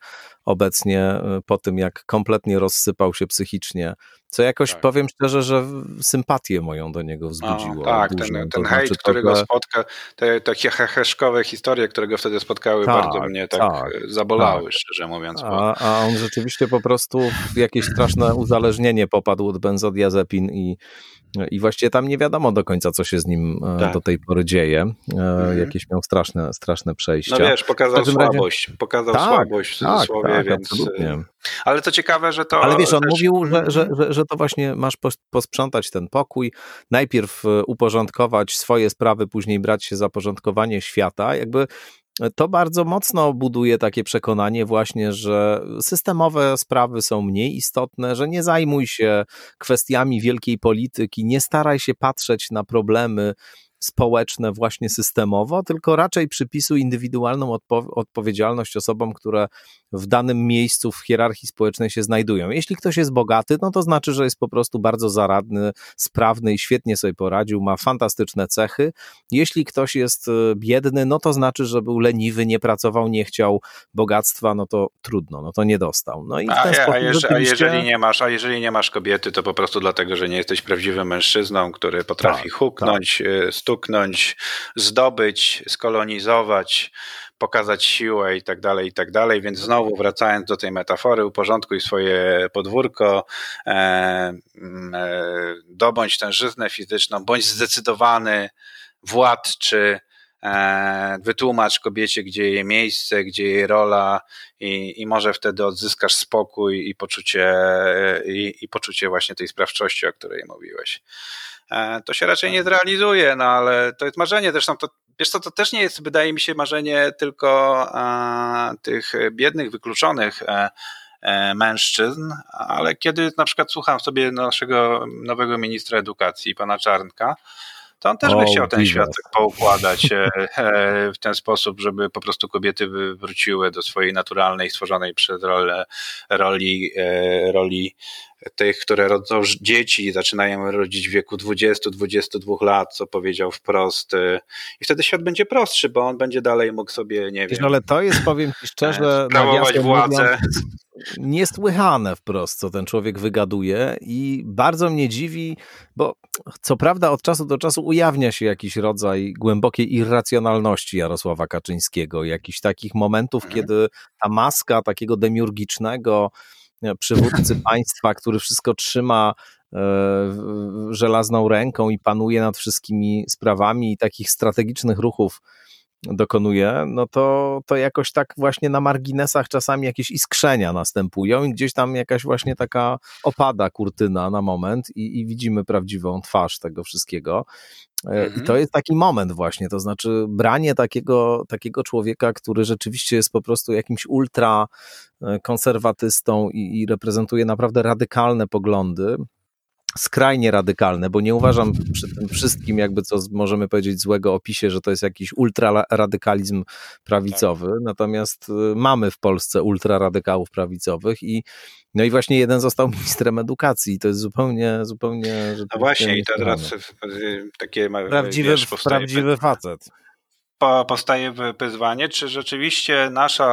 Speaker 2: obecnie y, po tym, jak kompletnie rozsypał się psychicznie, co jakoś tak. powiem szczerze, że sympatię moją do niego wzbudziło.
Speaker 3: tak, ten, ten hejt, znaczy, którego to, spotka, te takie heheszkowe historie, które go wtedy spotkały, tak, bardzo mnie tak, tak zabolały, tak. szczerze mówiąc.
Speaker 2: A, a, on rzeczywiście po prostu w jakieś straszne uzależnienie popadł od benzodiazepin i i właściwie tam nie wiadomo do końca, co się z nim e, tak. do tej pory dzieje. Mhm. Jakieś miał straszne, straszne przejścia.
Speaker 3: No wiesz, pokazał słabość. Razie... Pokazał tak, słabość w cudzysłowie, tak, więc... Absolutnie. Ale to ciekawe, że to...
Speaker 2: Ale wiesz, on też... mówił, że, że, że, że, to właśnie masz posprzątać ten pokój, najpierw e, uporządkować swoje sprawy, później brać się za porządkowanie świata. Jakby to bardzo mocno buduje takie przekonanie właśnie, że systemowe sprawy są mniej istotne, że nie zajmuj się kwestiami wielkiej polityki, nie staraj się patrzeć na problemy społeczne właśnie systemowo, tylko raczej przypisuj indywidualną odpo odpowiedzialność osobom, które w danym miejscu w hierarchii społecznej się znajdują. Jeśli ktoś jest bogaty, no to znaczy, że jest po prostu bardzo zaradny, sprawny i świetnie sobie poradził, ma fantastyczne cechy. Jeśli ktoś jest e, biedny, no to znaczy, że był leniwy, nie pracował, nie chciał bogactwa, no to trudno, no to nie dostał. No i
Speaker 3: a, sposób, a, jeżeli, a, jeżeli nie masz, a jeżeli nie masz kobiety, to po prostu dlatego, że nie jesteś prawdziwym mężczyzną, który potrafi tak, huknąć, tak. Stuknąć, zdobyć, skolonizować, pokazać siłę i tak dalej, i tak dalej. Więc znowu wracając do tej metafory, uporządkuj swoje podwórko, e, mm, e, dobądź tę żyznę fizyczną, bądź zdecydowany władczy, e, wytłumacz kobiecie, gdzie jej miejsce, gdzie jej rola i, i może wtedy odzyskasz spokój i poczucie, i, i poczucie właśnie tej sprawczości, o której mówiłeś. E, to się raczej nie zrealizuje, no ale to jest marzenie, zresztą to Wiesz co, to też nie jest, wydaje mi się, marzenie tylko a, tych biednych, wykluczonych e, e, mężczyzn, ale kiedy na przykład słucham sobie naszego nowego ministra edukacji, pana Czarnka, to on też by chciał ten świat poukładać e, e, w ten sposób, żeby po prostu kobiety wróciły do swojej naturalnej, stworzonej przez rolę, roli, e, roli tych, które rodzą dzieci i zaczynają rodzić w wieku 20-22 lat, co powiedział wprost. I wtedy świat będzie prostszy, bo on będzie dalej mógł sobie, nie wiem...
Speaker 2: ale to jest, powiem ci szczerze...
Speaker 3: Sprawować władzę.
Speaker 2: Niesłychane wprost, co ten człowiek wygaduje i bardzo mnie dziwi, bo co prawda od czasu do czasu ujawnia się jakiś rodzaj głębokiej irracjonalności Jarosława Kaczyńskiego, jakichś takich momentów, mhm. kiedy ta maska takiego demiurgicznego przywódcy państwa, który wszystko trzyma e, żelazną ręką i panuje nad wszystkimi sprawami i takich strategicznych ruchów dokonuje, no to, to jakoś tak właśnie na marginesach czasami jakieś iskrzenia następują i gdzieś tam jakaś właśnie taka opada kurtyna na moment i, i widzimy prawdziwą twarz tego wszystkiego. Mhm. I to mhm. jest taki moment właśnie, to znaczy branie takiego, takiego człowieka, który rzeczywiście jest po prostu jakimś ultra e, konserwatystą i, i reprezentuje naprawdę radykalne poglądy, skrajnie radykalne, bo nie uważam przy tym wszystkim, jakby co możemy powiedzieć złego opisie, że to jest jakiś ultraradykalizm prawicowy, tak. natomiast y, mamy w Polsce ultraradykałów prawicowych i no i właśnie jeden został ministrem edukacji. I to jest zupełnie, zupełnie...
Speaker 3: No właśnie i teraz takie...
Speaker 2: Prawdziwy, wiesz, prawdziwy facet.
Speaker 3: powstaje wyzwanie, czy rzeczywiście nasza,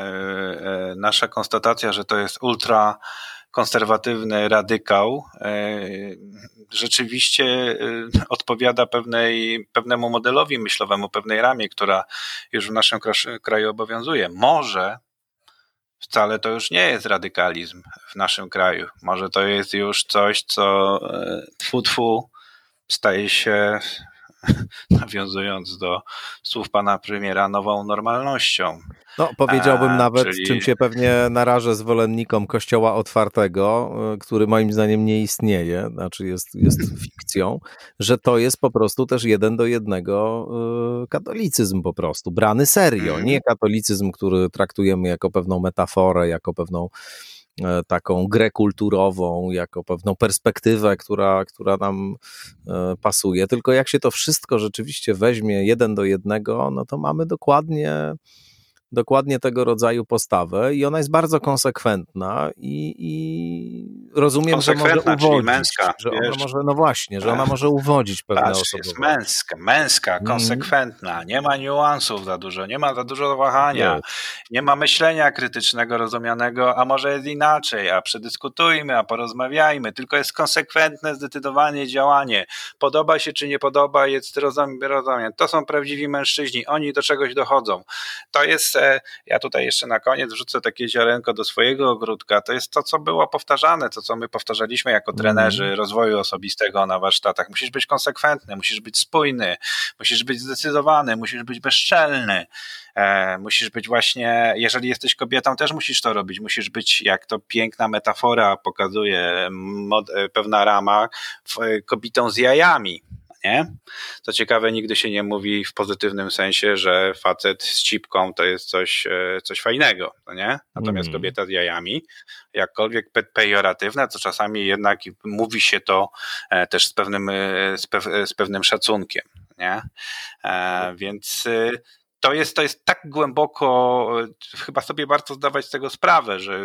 Speaker 3: e, e, nasza konstatacja, że to jest ultra konserwatywny radykał e, rzeczywiście e, odpowiada pewnej, pewnemu modelowi myślowemu, pewnej ramie, która już w naszym kraju obowiązuje. Może wcale to już nie jest radykalizm w naszym kraju. Może to jest już coś, co e, tfu, staje się nawiązując do słów pana premiera, nową normalnością.
Speaker 2: No, powiedziałbym nawet, czyli... czym się pewnie narażę zwolennikom kościoła otwartego, y, który moim zdaniem nie istnieje, znaczy jest, jest fikcją, że to jest po prostu też jeden do jednego y, katolicyzm po prostu, brany serio, mm. nie katolicyzm, który traktujemy jako pewną metaforę, jako pewną E, taką grę kulturową, jako pewną perspektywę, która, która nam e, pasuje. Tylko jak się to wszystko rzeczywiście weźmie jeden do jednego, no to mamy dokładnie dokładnie tego rodzaju postawę i ona jest bardzo konsekwentna i, i rozumiem, że może uwodzić, męska, że ona może, no właśnie, że ona może uwodzić pewne Patrz, osoby.
Speaker 3: jest męska, męska, mhm. konsekwentna, nie ma niuansów za dużo, nie ma za dużo wahania, nie. nie ma myślenia krytycznego, rozumianego, a może jest inaczej, a przedyskutujmy, a porozmawiajmy, tylko jest konsekwentne, zdecydowanie działanie. Podoba się czy nie podoba, jest rozumiem, rozumiem. To są prawdziwi mężczyźni, oni do czegoś dochodzą. To jest ja tutaj jeszcze na koniec wrzucę takie ziarenko do swojego ogródka. To jest to, co było powtarzane, to, co my powtarzaliśmy jako trenerzy mm. rozwoju osobistego na warsztatach. Musisz być konsekwentny, musisz być spójny, musisz być zdecydowany, musisz być bezczelny. E, musisz być właśnie, jeżeli jesteś kobietą, też musisz to robić. Musisz być, jak to piękna metafora pokazuje, mod, e, pewna rama, kobietą z jajami nie? Co ciekawe, nigdy się nie mówi w pozytywnym sensie, że facet z cipką to jest coś, e, coś fajnego, no nie? Natomiast mm. kobieta z jajami, jakkolwiek pejoratywne, to czasami jednak mówi się to e, też z pewnym, e, z, pew, z pewnym szacunkiem. nie? Więc to jest, to jest tak głęboko, chyba sobie warto zdawać z tego sprawę, że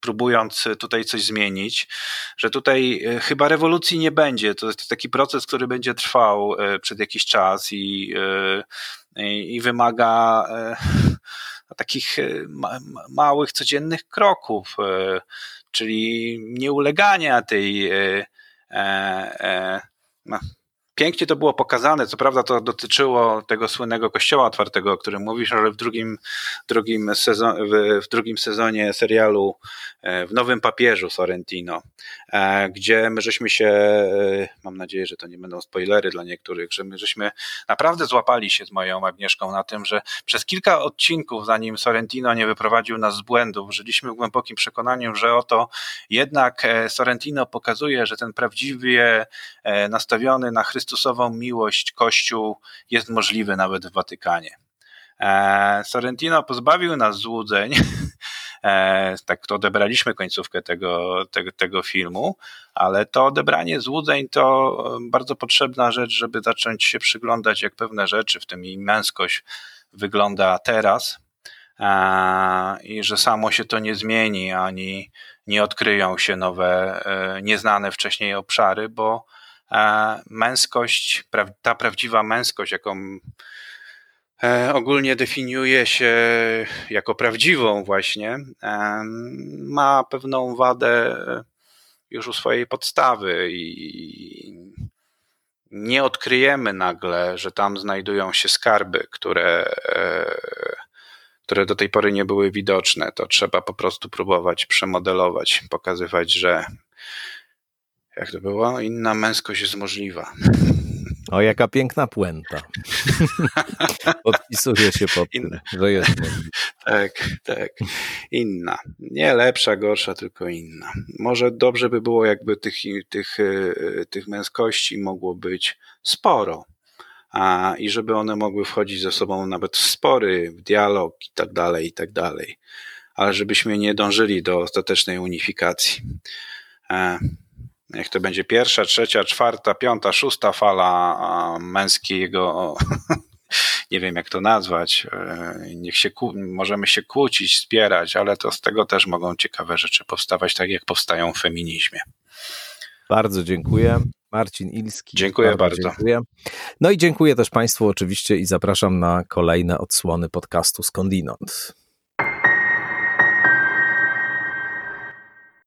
Speaker 3: próbując tutaj coś zmienić, że tutaj e, chyba rewolucji nie będzie. To jest taki proces, który będzie trwał e, przez jakiś czas i, e, i, i wymaga takich małych, codziennych kroków, czyli nieulegania tej no, pięknie to było pokazane. Co prawda to dotyczyło tego słynnego kościoła otwartego, o którym mówisz, ale w drugim, drugim, sezon, w, drugim sezonie serialu e, w Nowym Papieżu Sorrentino, e, gdzie my żeśmy się, e, mam nadzieję, że to nie będą spoilery dla niektórych, że my żeśmy naprawdę złapali się z moją Agnieszką na tym, że przez kilka odcinków, zanim Sorrentino nie wyprowadził nas z błędów, żyliśmy w głębokim przekonaniu, że oto jednak Sorrentino pokazuje, że ten prawdziwie nastawiony na Chrystusa Chrystusową miłość Kościół jest możliwy nawet w Watykanie. E, Sorrentino pozbawił nas złudzeń, e, tak to odebraliśmy końcówkę tego, tego, tego filmu, ale to odebranie złudzeń to bardzo potrzebna rzecz, żeby zacząć się przyglądać, jak pewne rzeczy, w tym i męskość, wygląda teraz e, i że samo się to nie zmieni, ani nie odkryją się nowe, nieznane wcześniej obszary, bo męskość, ta prawdziwa męskość, jaką e, ogólnie definiuje się jako prawdziwą właśnie, ma pewną wadę już u swojej podstawy i nie odkryjemy nagle, że tam znajdują się skarby, które, e, które do tej pory nie były widoczne. To trzeba po prostu próbować przemodelować, pokazywać, że jak to było? Inna męskość jest możliwa.
Speaker 2: O, jaka piękna puenta. Podpisuję się pod tym, że jest.
Speaker 3: Tak, tak. Inna. Nie lepsza, gorsza, tylko inna. Może dobrze by było, jakby tych, tych, e, tych męskości mogło być sporo. A, I żeby one mogły wchodzić ze sobą nawet w spory, w dialog i tak dalej, i tak dalej. Ale żebyśmy nie dążyli do ostatecznej unifikacji. Niech to będzie pierwsza, trzecia, czwarta, piąta, szósta fala męskiego, nie wiem jak to nazwać. E, niech się, możemy się kłócić, wspierać, ale to z tego też mogą ciekawe rzeczy powstawać, tak jak powstają w feminizmie.
Speaker 2: Bardzo dziękuję. Marcin Ilski.
Speaker 3: Dziękuję bardzo. bardzo. Dziękuję.
Speaker 2: No i dziękuję też Państwu oczywiście i zapraszam na kolejne odsłony podcastu Skądinąd.